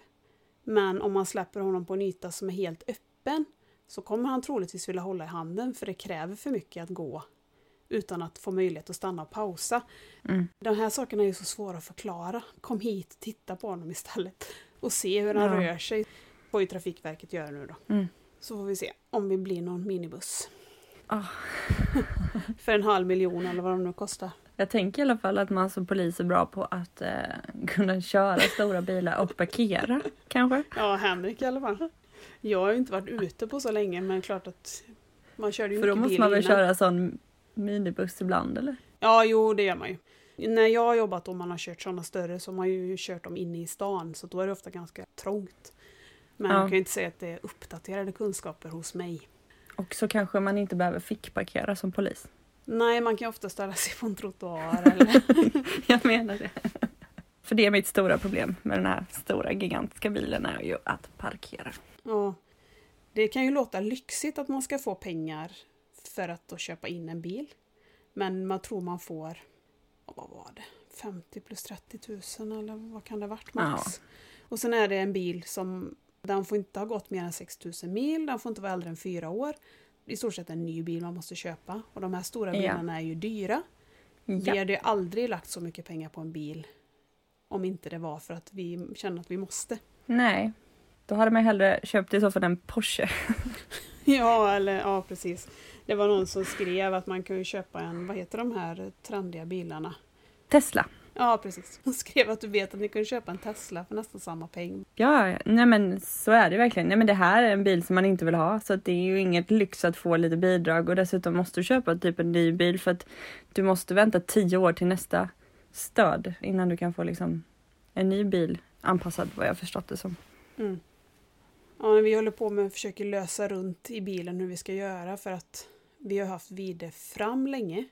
Men om man släpper honom på en yta som är helt öppen så kommer han troligtvis vilja hålla i handen för det kräver för mycket att gå utan att få möjlighet att stanna och pausa. Mm. De här sakerna är ju så svåra att förklara. Kom hit titta på honom istället och se hur han Ja. rör sig. får ju Trafikverket göra nu då. Mm. Så får vi se om vi blir någon minibuss. Ah. För en halv miljon eller vad de nu kostar. Jag tänker i alla fall att man som polis är bra på att eh, kunna köra stora bilar och parkera. Kanske? Ja, Henrik i alla fall. Jag har ju inte varit ute på så länge men klart att man körde ju För då måste man väl innan. köra sån minibuss ibland eller? Ja, jo det gör man ju. När jag har jobbat och man har kört sådana större så har man ju kört dem inne i stan så då är det ofta ganska trångt. Men Ja. jag kan ju inte säga att det är uppdaterade kunskaper hos mig. Och så kanske man inte behöver fickparkera som polis. Nej, man kan ju ofta ställa sig på en trottoar eller... Jag menar det. För det är mitt stora problem med den här stora gigantiska bilen är ju att parkera. Ja. Det kan ju låta lyxigt att man ska få pengar för att då köpa in en bil. Men man tror man får, ja, vad var det, 50 plus 30 000 eller vad kan det ha varit max? Och sen är det en bil som, den får inte ha gått mer än 6 000 mil, den får inte vara äldre än fyra år. I stort sett en ny bil man måste köpa. Och de här stora Ja. bilarna är ju dyra. Vi Ja. hade ju aldrig lagt så mycket pengar på en bil om inte det var för att vi känner att vi måste. Nej. Då hade man hellre köpt i så fall en Porsche. Ja, eller ja precis. Det var någon som skrev att man kan ju köpa en, vad heter de här trendiga bilarna? Tesla. Ja, precis. Hon skrev att du vet att ni kan köpa en Tesla för nästan samma peng. Ja, nej men så är det verkligen. Nej men det här är en bil som man inte vill ha så det är ju inget lyx att få lite bidrag och dessutom måste du köpa typ en ny bil för att du måste vänta tio år till nästa stöd innan du kan få liksom en ny bil anpassad vad jag förstått det som. Mm. Ja, vi håller på med att försöka lösa runt i bilen hur vi ska göra för att vi har haft Vide fram länge.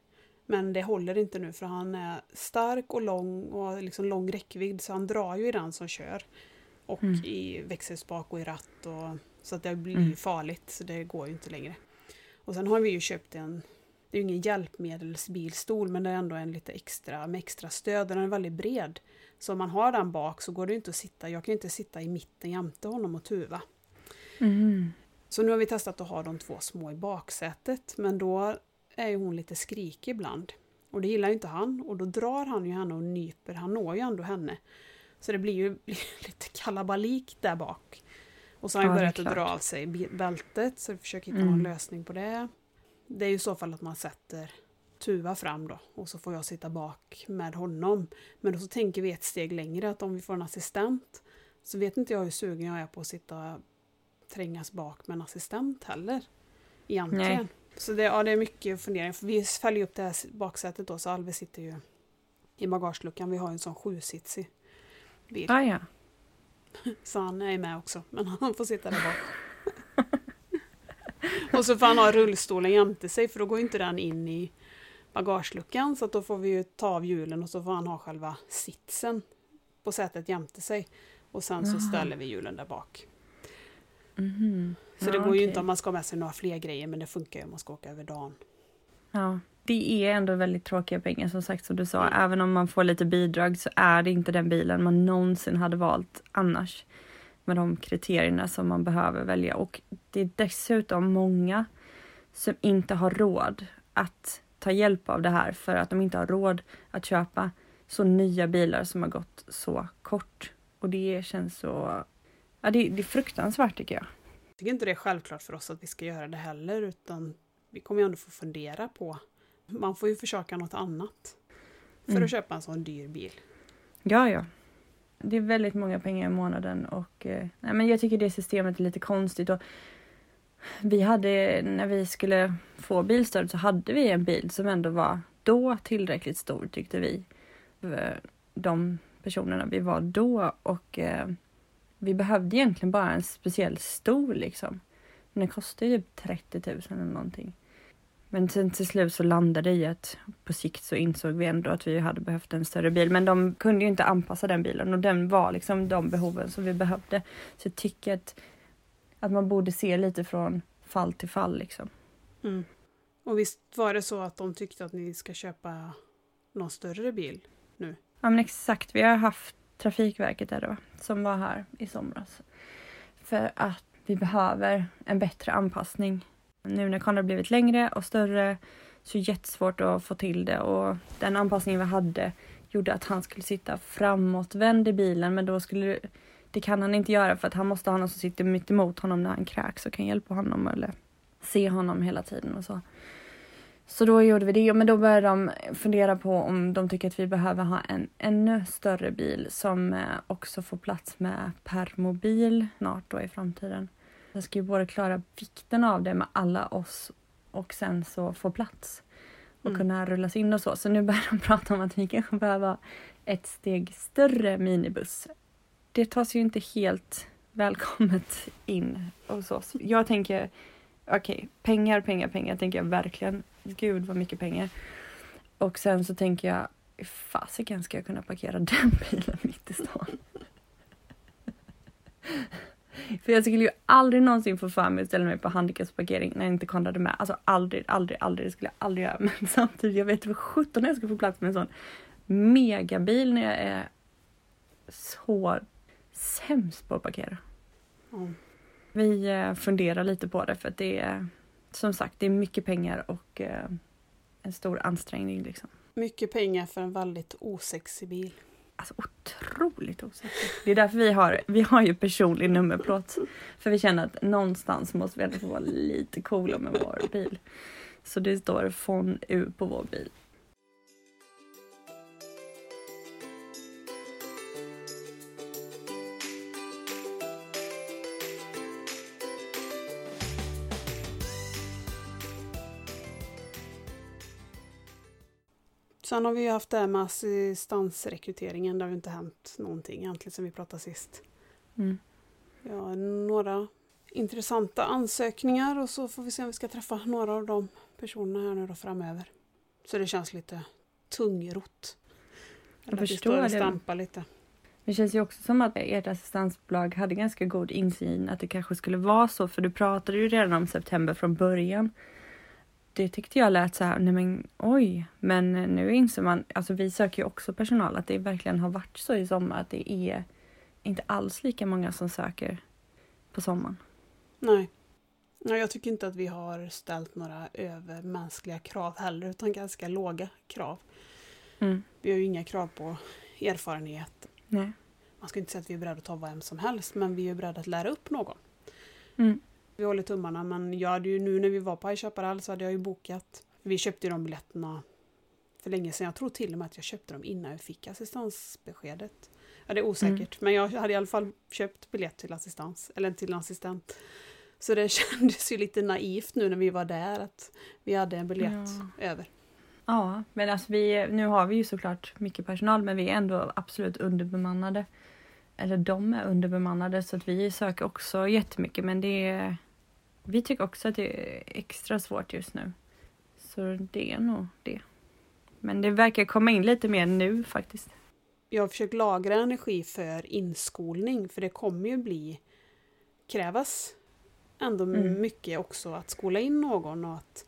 Men det håller inte nu för han är stark och lång och har liksom lång räckvidd så han drar ju i den som kör. Och Mm. i växelspak och i ratt. Och, så att det blir Mm. farligt så det går ju inte längre. Och sen har vi ju köpt en det är ju ingen hjälpmedelsbilstol men det är ändå en lite extra med extra stöd. Den är väldigt bred. Så om man har den bak så går det inte att sitta, jag kan inte sitta i mitten jämte honom och tuva. Mm. Så nu har vi testat att ha de två små i baksätet men då är hon lite skrikig ibland. Och det gillar ju inte han och då drar han ju henne och nyper, han når ju ändå henne. Så det blir ju lite kalabalik där bak. Och så har han Ja, börjat att dra av sig bältet så vi försöker hitta Mm. någon lösning på det. Det är ju i så fall att man sätter Tuva fram då och så får jag sitta bak med honom. Men då så tänker vi ett steg längre att om vi får en assistent så vet inte jag hur sugen jag är på att sitta trängas bak med en assistent heller. Egentligen. Nej. Så det, ja, det är mycket fundering. För vi fäller ju upp det här baksätet då så Alve sitter ju i bagageluckan. Vi har en sån sjusitsig bil. Ah, ja. Så han är med också, men han får sitta där bak. och så får han ha rullstolen jämte sig för då går inte den in i bagageluckan så då får vi ju ta av hjulen och så får han ha själva sitsen på sätet jämte sig. Och sen så ställer vi hjulen där bak. Mhm. Så Ja, det går ju okej. inte om man ska ha med sig några fler grejer men det funkar ju om man ska åka över dagen. Ja, det är ändå väldigt tråkiga pengar som sagt som du sa. Mm. Även om man får lite bidrag så är det inte den bilen man någonsin hade valt annars. Med de kriterierna som man behöver välja. Och det är dessutom många som inte har råd att ta hjälp av det här för att de inte har råd att köpa så nya bilar som har gått så kort. Och det känns så... Ja, det, det är fruktansvärt tycker jag. Jag tycker inte det är självklart för oss att vi ska göra det heller utan vi kommer ju ändå få fundera på. Man får ju försöka något annat. För Mm. att köpa en sån dyr bil. Ja, ja. Det är väldigt många pengar i månaden och eh, nej, men jag tycker det systemet är lite konstigt. Och vi hade, när vi skulle få bilstöd så hade vi en bil som ändå var då tillräckligt stor tyckte vi. För De personerna vi var då och eh, vi behövde egentligen bara en speciell stor liksom. Men den kostade ju typ 30 000 eller någonting. Men sen till slut så landade det i att på sikt så insåg vi ändå att vi hade behövt en större bil. Men de kunde ju inte anpassa den bilen och den var liksom de behoven som vi behövde. Så jag tycker att, att man borde se lite från fall till fall liksom. Mm. Och visst var det så att de tyckte att ni ska köpa någon större bil? Ja men exakt, vi har haft Trafikverket är det va? Som var här i somras. För att vi behöver en bättre anpassning. Nu när kameran blivit längre och större så är det jättesvårt att få till det och den anpassningen vi hade gjorde att han skulle sitta framåtvänd i bilen men då skulle det, det kan han inte göra för att han måste ha någon som sitter mitt emot honom när han kräks och kan hjälpa honom eller se honom hela tiden och så. Så då gjorde vi det, men då började de fundera på om de tycker att vi behöver ha en ännu större bil som eh, också får plats med permobil snart då i framtiden. Jag ska ju både klara vikten av det med alla oss och sen så få plats och Mm. kunna rullas in och så. Så nu börjar de prata om att vi kanske behöver ett steg större minibuss. Det tas ju inte helt välkommet in så. Så Jag tänker, okej, pengar, pengar, pengar tänker jag verkligen. Gud vad mycket pengar. Och sen så tänker jag, hur fasiken ska jag kunna parkera den bilen mitt i stan? För jag skulle ju aldrig någonsin få för mig att ställa mig på handikappsparkering när inte Konrad är med. Alltså aldrig, aldrig, aldrig. Det skulle jag aldrig göra. Men samtidigt, jag vet vad sjutton jag ska få plats med en sån megabil när jag är så sämst på att parkera. Ja. Vi eh, funderar lite på det för att det är som sagt, det är mycket pengar och eh, en stor ansträngning liksom. Mycket pengar för en väldigt osexig bil. Alltså otroligt osäkert. Det är därför vi har, vi har ju personlig nummerplåt. För vi känner att någonstans måste vi ändå få vara lite coola med vår bil. Så det står FON U på vår bil. Sen har vi ju haft det här med assistansrekryteringen. Det har ju inte hänt någonting egentligen sen vi pratade sist. Mm. Vi har några intressanta ansökningar och så får vi se om vi ska träffa några av de personerna här nu då framöver. Så det känns lite tungrot. Jag Eller att vi förstår står och det. stampar lite. Det känns ju också som att ert assistansbolag hade ganska god insyn att det kanske skulle vara så. För du pratade ju redan om september från början. Det tyckte jag lät så här, nej men oj, men nu inser man, alltså vi söker ju också personal, att det verkligen har varit så i sommar att det är inte alls lika många som söker på sommaren. Nej. Nej, jag tycker inte att vi har ställt några övermänskliga krav heller, utan ganska låga krav. Mm. Vi har ju inga krav på erfarenhet. Nej. Man ska inte säga att vi är beredda att ta vem som helst, men vi är beredda att lära upp någon. Mm. Vi håller tummarna, men jag hade ju nu när vi var på High Chaparral så hade jag ju bokat. Vi köpte ju de biljetterna för länge sedan. Jag tror till och med att jag köpte dem innan jag fick assistansbeskedet. Ja, det är osäkert, men jag hade i alla fall köpt biljett till assistans, eller till en assistent. Så det kändes ju lite naivt nu när vi var där att vi hade en biljett Ja. över. Ja, men alltså vi, nu har vi ju såklart mycket personal men vi är ändå absolut underbemannade. Eller de är underbemannade så att vi söker också jättemycket men det är, vi tycker också att det är extra svårt just nu. Så det är nog det. Men det verkar komma in lite mer nu faktiskt. Jag har försökt lagra energi för inskolning för det kommer ju bli krävas ändå Mm. mycket också att skola in någon och att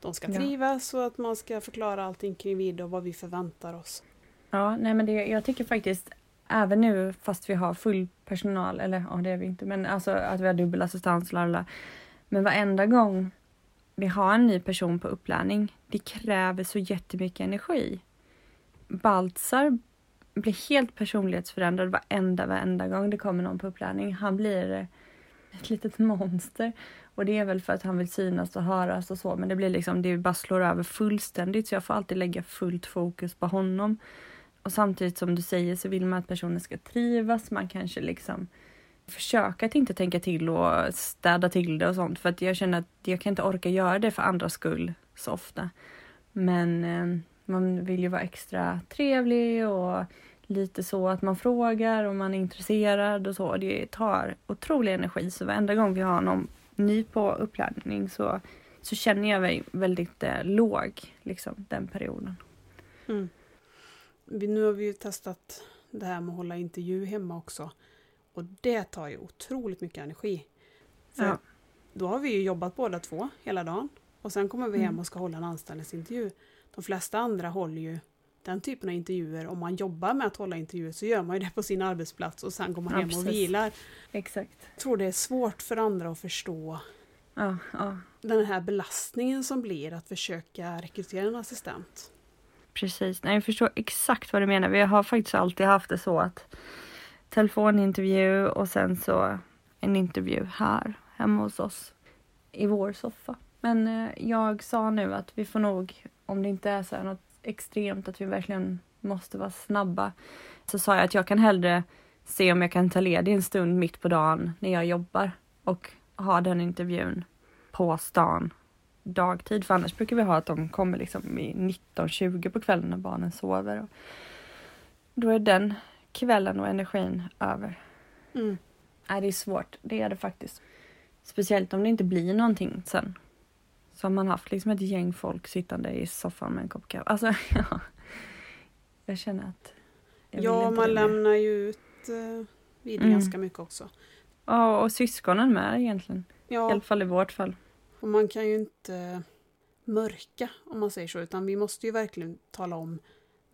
de ska Ja. trivas och att man ska förklara allting kring video och vad vi förväntar oss. Ja, nej men det, jag tycker faktiskt även nu fast vi har full personal, eller ja det är vi inte, men alltså att vi har dubbel assistans, lalala. Men varenda gång vi har en ny person på upplärning, det kräver så jättemycket energi. Baltzar blir helt personlighetsförändrad varenda, varenda gång det kommer någon på upplärning. Han blir ett litet monster. Och det är väl för att han vill synas och höras och så, men det blir liksom, det bara slår över fullständigt så jag får alltid lägga fullt fokus på honom. Och samtidigt som du säger så vill man att personen ska trivas, man kanske liksom försöka att inte tänka till och städa till det och sånt för att jag känner att jag kan inte orka göra det för andras skull så ofta. Men eh, man vill ju vara extra trevlig och lite så att man frågar och man är intresserad och så. Det tar otrolig energi så varenda gång vi har någon ny på uppladdning så, så känner jag mig väldigt eh, låg liksom den perioden. Mm. Nu har vi ju testat det här med att hålla intervju hemma också. Och det tar ju otroligt mycket energi. För Ja. Då har vi ju jobbat båda två hela dagen. Och sen kommer vi hem Mm. och ska hålla en anställningsintervju. De flesta andra håller ju den typen av intervjuer. Om man jobbar med att hålla intervjuer så gör man ju det på sin arbetsplats och sen går man Ja, hem och precis. vilar. Exakt. Jag tror det är svårt för andra att förstå Ja, ja. den här belastningen som blir att försöka rekrytera en assistent. Precis, nej, jag förstår exakt vad du menar. Vi har faktiskt alltid haft det så att telefonintervju och sen så en intervju här hemma hos oss i vår soffa. Men eh, jag sa nu att vi får nog, om det inte är så här något extremt att vi verkligen måste vara snabba, så sa jag att jag kan hellre se om jag kan ta ledig en stund mitt på dagen när jag jobbar och ha den intervjun på stan dagtid. För annars brukar vi ha att de kommer liksom i 19-20 på kvällen när barnen sover. Och då är den kvällen och energin över. Mm. Nej, det är svårt. Det är det faktiskt. Speciellt om det inte blir någonting sen. Så har man haft liksom ett gäng folk sittande i soffan med en kopp kaffe. Alltså, ja. Jag känner att... jag Ja, man det lämnar ju ut eh, vid Mm. ganska mycket också. Ja, och syskonen med egentligen. I Ja, alla fall i vårt fall. och man kan ju inte mörka om man säger så, utan vi måste ju verkligen tala om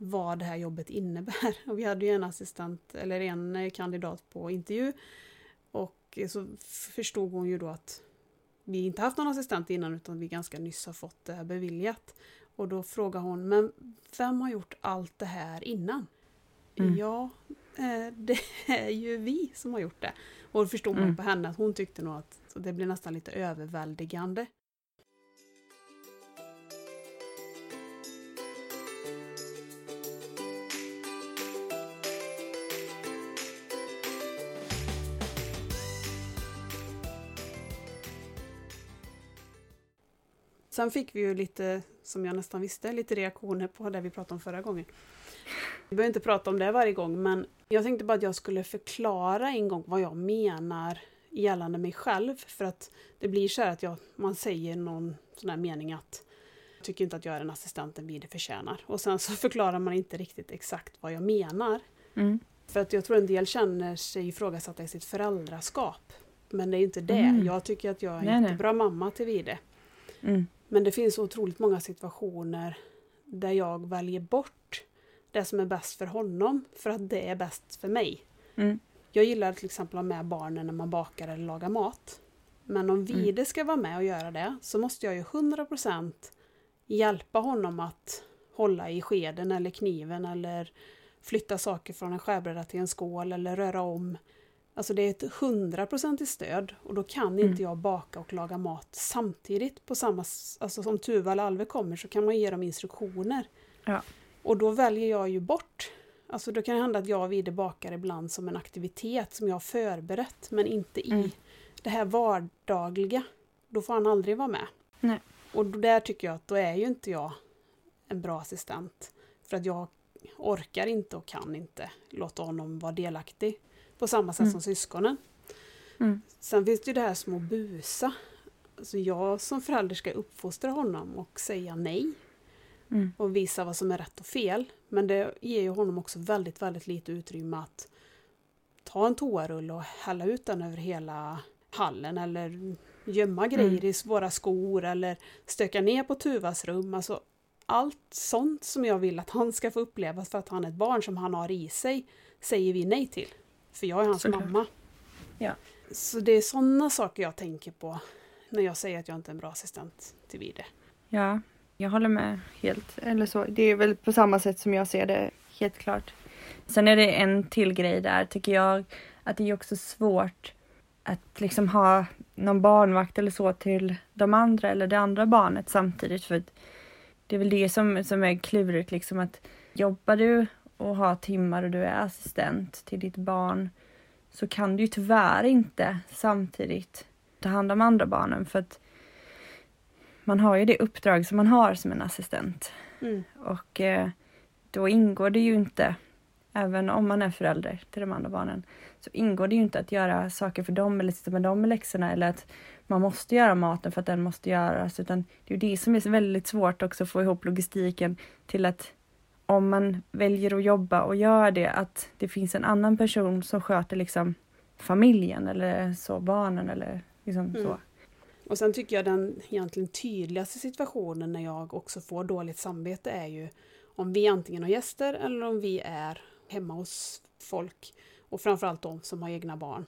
vad det här jobbet innebär. Och vi hade ju en assistent, eller en eh, kandidat på intervju och så förstod hon ju då att vi inte haft någon assistent innan utan vi ganska nyss har fått det här beviljat. Och då frågar hon, men vem har gjort allt det här innan? Mm. Ja, eh, det är ju vi som har gjort det. Och då förstod man Mm. på henne att hon tyckte nog att det blev nästan lite överväldigande. Sen fick vi ju lite, som jag nästan visste, lite reaktioner på det vi pratade om förra gången. Vi behöver inte prata om det varje gång, men jag tänkte bara att jag skulle förklara en gång vad jag menar gällande mig själv. För att det blir så här att jag, man säger någon sån här mening att jag tycker inte att jag är den assistenten vi det förtjänar. Och sen så förklarar man inte riktigt exakt vad jag menar. Mm. För att jag tror en del känner sig ifrågasatta i sitt föräldraskap. Men det är inte det. Mm. Jag tycker att jag är en jättebra mamma till Vide. Mm. Men det finns otroligt många situationer där jag väljer bort det som är bäst för honom för att det är bäst för mig. Mm. Jag gillar till exempel att ha med barnen när man bakar eller lagar mat. Men om Vide Mm. ska vara med och göra det så måste jag ju 100% hjälpa honom att hålla i skeden eller kniven eller flytta saker från en skärbräda till en skål eller röra om. Alltså det är ett 100% stöd och då kan Mm. inte jag baka och laga mat samtidigt på samma... Alltså som Tuva eller Alve kommer så kan man ge dem instruktioner. Ja. Och då väljer jag ju bort. Alltså då kan det hända att jag och Vide bakar ibland som en aktivitet som jag har förberett men inte i Mm. det här vardagliga. Då får han aldrig vara med. Nej. Och då- där tycker jag att då är ju inte jag en bra assistent. För att jag orkar inte och kan inte låta honom vara delaktig på samma sätt Mm. som syskonen. Mm. Sen finns det ju det här små busa. Alltså jag som förälder ska uppfostra honom och säga nej Mm. och visa vad som är rätt och fel. Men det ger ju honom också väldigt, väldigt lite utrymme att ta en toarulle och hälla ut den över hela hallen eller gömma grejer i våra skor eller stöka ner på Tuvas rum. Alltså allt sånt som jag vill att han ska få uppleva för att han är ett barn som han har i sig säger vi nej till. För jag är hans Såklart. mamma. Ja. Så det är sådana saker jag tänker på när jag säger att jag inte är en bra assistent till Vide. Ja, jag håller med helt. Eller så. Det är väl på samma sätt som jag ser det, helt klart. Sen är det en till grej där, tycker jag, att det är också svårt att liksom ha någon barnvakt eller så till de andra eller det andra barnet samtidigt. För det är väl det som, som är klurigt, liksom att jobbar du och har timmar och du är assistent till ditt barn så kan du ju tyvärr inte samtidigt ta hand om andra barnen för att man har ju det uppdrag som man har som en assistent. Mm. Och eh, då ingår det ju inte, även om man är förälder till de andra barnen, så ingår det ju inte att göra saker för dem eller sitta med dem med läxorna eller att man måste göra maten för att den måste göras. Utan det är ju det som är väldigt svårt också att få ihop logistiken till att om man väljer att jobba och gör det, att det finns en annan person som sköter liksom familjen eller så, barnen eller liksom Mm. så. Och sen tycker jag den egentligen tydligaste situationen när jag också får dåligt samvete är ju om vi antingen har gäster eller om vi är hemma hos folk. Och framförallt de som har egna barn.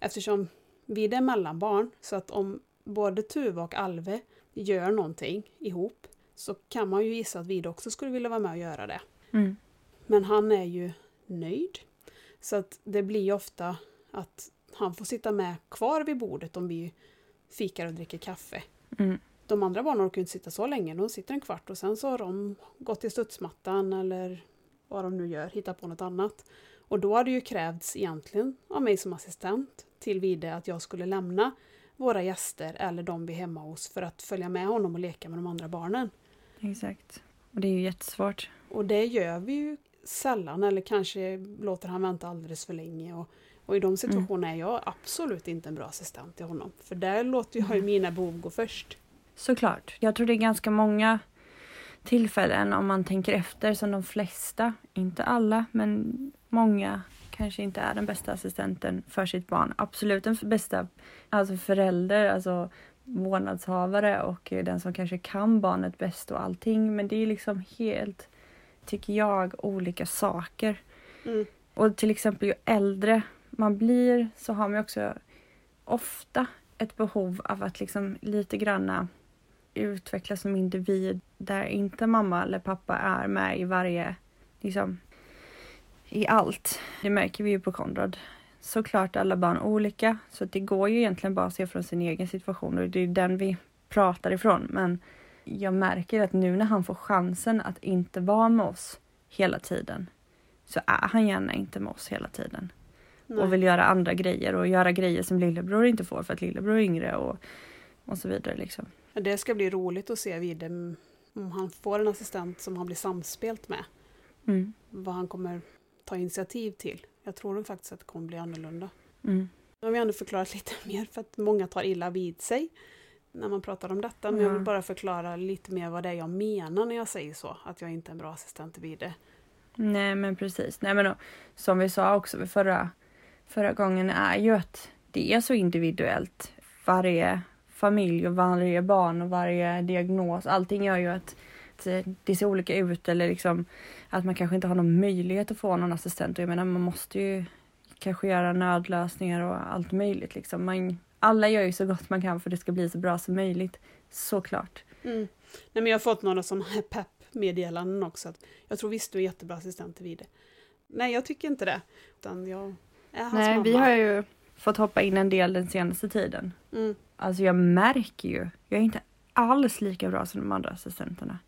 Eftersom vi är mellanbarn så att om både Tuva och Alve gör någonting ihop så kan man ju gissa att vi också skulle vilja vara med och göra det. Mm. Men han är ju nöjd. Så att det blir ofta att han får sitta med kvar vid bordet om vi fikar och dricker kaffe. Mm. De andra barnen orkar inte sitta så länge, de sitter en kvart och sen så har de gått till studsmattan eller vad de nu gör, hittat på något annat. Och då har det ju krävts egentligen av mig som assistent till Vide att jag skulle lämna våra gäster eller de vi är hemma hos för att följa med honom och leka med de andra barnen. Exakt. Och det är ju jättesvårt. Och det gör vi ju sällan eller kanske låter han vänta alldeles för länge. Och, och i de situationerna är jag absolut inte en bra assistent till honom. För där låter jag ju mina behov gå först. Såklart. Jag tror det är ganska många tillfällen om man tänker efter som de flesta, inte alla, men många kanske inte är den bästa assistenten för sitt barn. Absolut den bästa alltså förälder, alltså vårdnadshavare och den som kanske kan barnet bäst och allting. Men det är liksom helt, tycker jag, olika saker. Mm. Och till exempel ju äldre man blir så har man också ofta ett behov av att liksom lite granna utvecklas som individ där inte mamma eller pappa är med i varje, liksom, i allt. Det märker vi ju på Konrad. Såklart alla barn olika så det går ju egentligen bara att se från sin egen situation och det är den vi pratar ifrån. Men jag märker att nu när han får chansen att inte vara med oss hela tiden så är han gärna inte med oss hela tiden Nej. och vill göra andra grejer och göra grejer som lillebror inte får för att lillebror är yngre och, och så vidare. Liksom. Det ska bli roligt att se Vide om han får en assistent som han blir samspelt med. Mm. Vad han kommer ta initiativ till. Jag tror nog faktiskt att det kommer bli annorlunda. Mm. Nu har vi ändå förklarat lite mer för att många tar illa vid sig när man pratar om detta. Men jag vill bara förklara lite mer vad det är jag menar när jag säger så. Att jag inte är en bra assistent till Vide. Nej men precis. Nej, men då, som vi sa också vid förra, förra gången är ju att det är så individuellt. Varje familj och varje barn och varje diagnos. Allting gör ju att det ser olika ut eller liksom att man kanske inte har någon möjlighet att få någon assistent. Och jag menar man måste ju kanske göra nödlösningar och allt möjligt liksom. Man, alla gör ju så gott man kan för att det ska bli så bra som möjligt. Såklart. Mm. Nej, men jag har fått några sådana här pepp-meddelanden också. Att jag tror visst du är jättebra assistent till Vide. Nej, jag tycker inte det. Utan jag är hans Nej, mamma. vi har ju fått hoppa in en del den senaste tiden. Mm. Alltså jag märker ju, jag är inte alls lika bra som de andra assistenterna.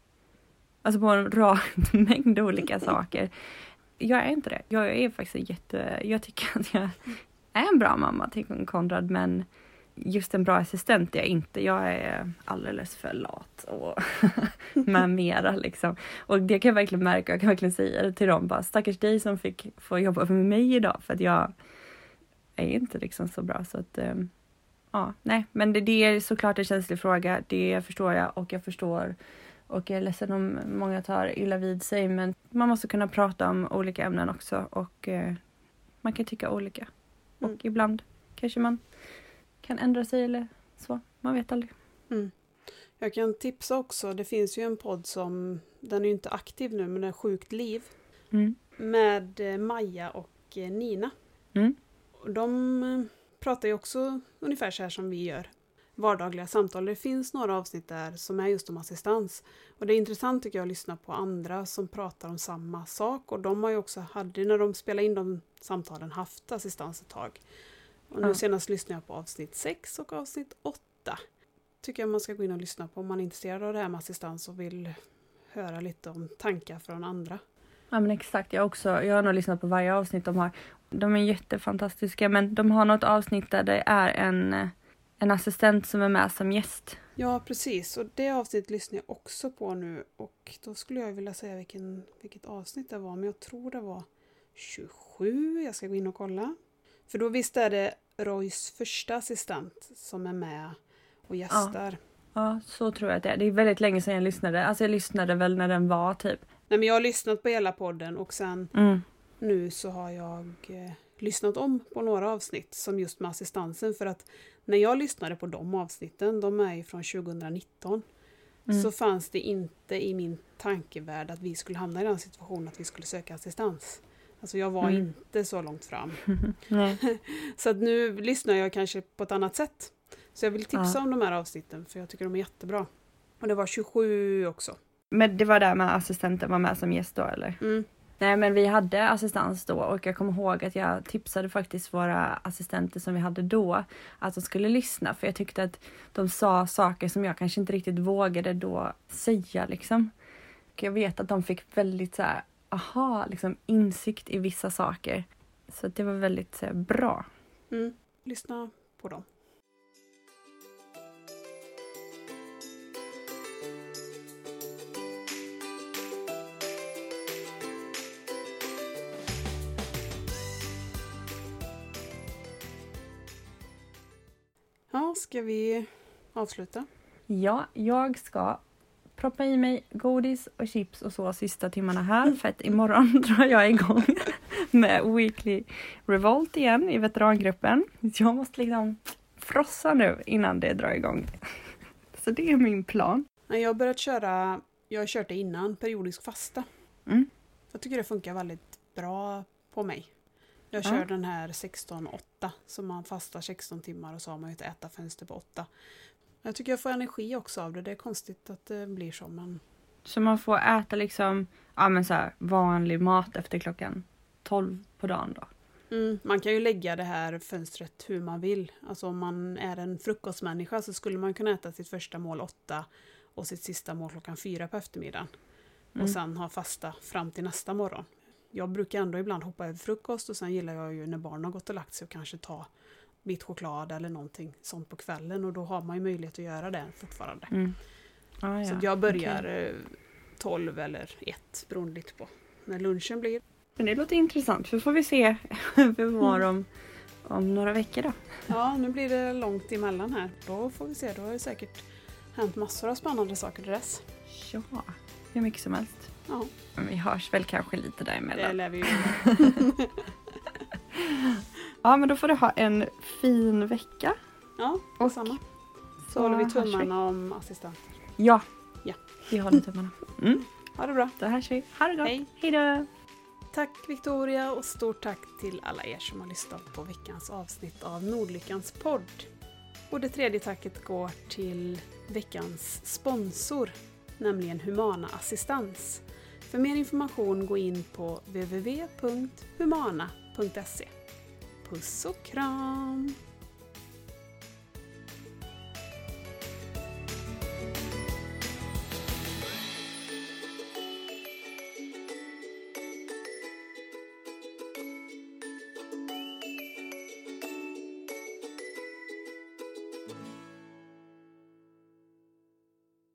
Alltså på en rad mängd olika saker. Jag är inte det. Jag är faktiskt jätte, jag tycker att jag är en bra mamma till Konrad men just en bra assistent är jag inte. Jag är alldeles för lat och med mera liksom. Och det kan jag verkligen märka. Jag kan verkligen säga det till dem bara stackars dig som fick få jobba med mig idag för att jag är inte liksom så bra så att um, ja, nej, men det, det, är såklart en känslig fråga. Det förstår jag och jag förstår och jag är ledsen om många tar illa vid sig men man måste kunna prata om olika ämnen också och eh, man kan tycka olika. Mm. Och ibland kanske man kan ändra sig eller så. Man vet aldrig. Mm. Jag kan tipsa också, det finns ju en podd som, den är ju inte aktiv nu, men den är Sjukt liv. Mm. Med eh, Maja och eh, Nina. Mm. De eh, pratar ju också ungefär så här som vi gör. Vardagliga samtal. Det finns några avsnitt där som är just om assistans. Och det är intressant tycker jag att lyssna på andra som pratar om samma sak. Och de har ju också, hade när de spelade in de samtalen, haft assistans ett tag. Och nu Ja. senast lyssnade jag på avsnitt 6 och avsnitt 8. Tycker jag man ska gå in och lyssna på om man är intresserad av det här med assistans och vill höra lite om tankar från andra. Ja men exakt, jag, också, jag har nog lyssnat på varje avsnitt de har. De är jättefantastiska men de har något avsnitt där det är en, eh, en assistent som är med som gäst. Ja, precis. Och det avsnittet lyssnar jag också på nu. Och då skulle jag vilja säga vilken, vilket avsnitt det var. Men jag tror det var 27. Jag ska gå in och kolla. För då visst är det Roys första assistent som är med och gästar. Ja, så tror jag att det är. Det är väldigt länge sedan jag lyssnade. Alltså jag lyssnade väl när den var typ. Nej, men jag har lyssnat på hela podden och sen Mm. nu så har jag eh, lyssnat om på några avsnitt som just med assistansen. För att när jag lyssnade på de avsnitten, de är ju från 2019, Mm. så fanns det inte i min tankevärld att vi skulle hamna i den situationen att vi skulle söka assistans. Alltså jag var Mm. inte så långt fram. Så att nu lyssnar jag kanske på ett annat sätt. Så jag vill tipsa Ja. om de här avsnitten för jag tycker de är jättebra. Och det var 27 också. Men det var där med assistenten var med som gäst då eller? Mm. Nej men vi hade assistans då och jag kommer ihåg att jag tipsade faktiskt våra assistenter som vi hade då att de skulle lyssna för jag tyckte att de sa saker som jag kanske inte riktigt vågade då säga liksom. Och jag vet att de fick väldigt så här, aha, liksom insikt i vissa saker. Så att det var väldigt så här, bra. Mm. Lyssna på dem. Ja, ska vi avsluta? Ja, jag ska proppa i mig godis och chips och så sista timmarna här för att imorgon drar jag igång med Weekly Revolt igen i veterangruppen. Jag måste liksom frossa nu innan det drar igång. Så det är min plan. Jag har börjat köra, jag har kört det innan, periodisk fasta. Mm. Jag tycker det funkar väldigt bra på mig. Jag Ja. kör den här 16-8, så man fastar 16 timmar och så har man ju ett ätarfönster på 8. Jag tycker jag får energi också av det, det är konstigt att det blir så men Så man får äta liksom ja, men så här, vanlig mat efter klockan 12 på dagen då. mm, man kan ju lägga det här fönstret hur man vill. Alltså om man är en frukostmänniska så skulle man kunna äta sitt första mål 8 och sitt sista mål klockan 4 på eftermiddagen. Mm. Och sen ha fasta fram till nästa morgon. Jag brukar ändå ibland hoppa över frukost och sen gillar jag ju när barnen har gått och lagt sig och kanske ta bit choklad eller någonting sånt på kvällen och då har man ju möjlighet att göra det fortfarande. Mm. Ah, Så ja. att jag börjar eh, 12 eller 1 beroende lite på när lunchen blir. Men det låter intressant för får vi se hur vi mår Mm. om, om några veckor då. Ja, nu blir det långt emellan här. Då får vi se, då har det säkert hänt massor av spännande saker till dess. Ja, hur mycket som helst. Ja, Men vi hörs väl kanske lite det däremellan. lär vi ju Ja, men då får du ha en fin vecka. Ja, Och samma. Så håller vi tummarna om assistenter. Ja, Ja. vi håller tummarna. Mm. Ha det bra. Då hörs vi. Ha det gott. Hej. Hej då. Tack Victoria och stort tack till alla er som har lyssnat på veckans avsnitt av Nordlyckans podd. Och det tredje tacket går till veckans sponsor, nämligen Humana Assistans. För mer information gå in på www.humana.se. Puss och kram!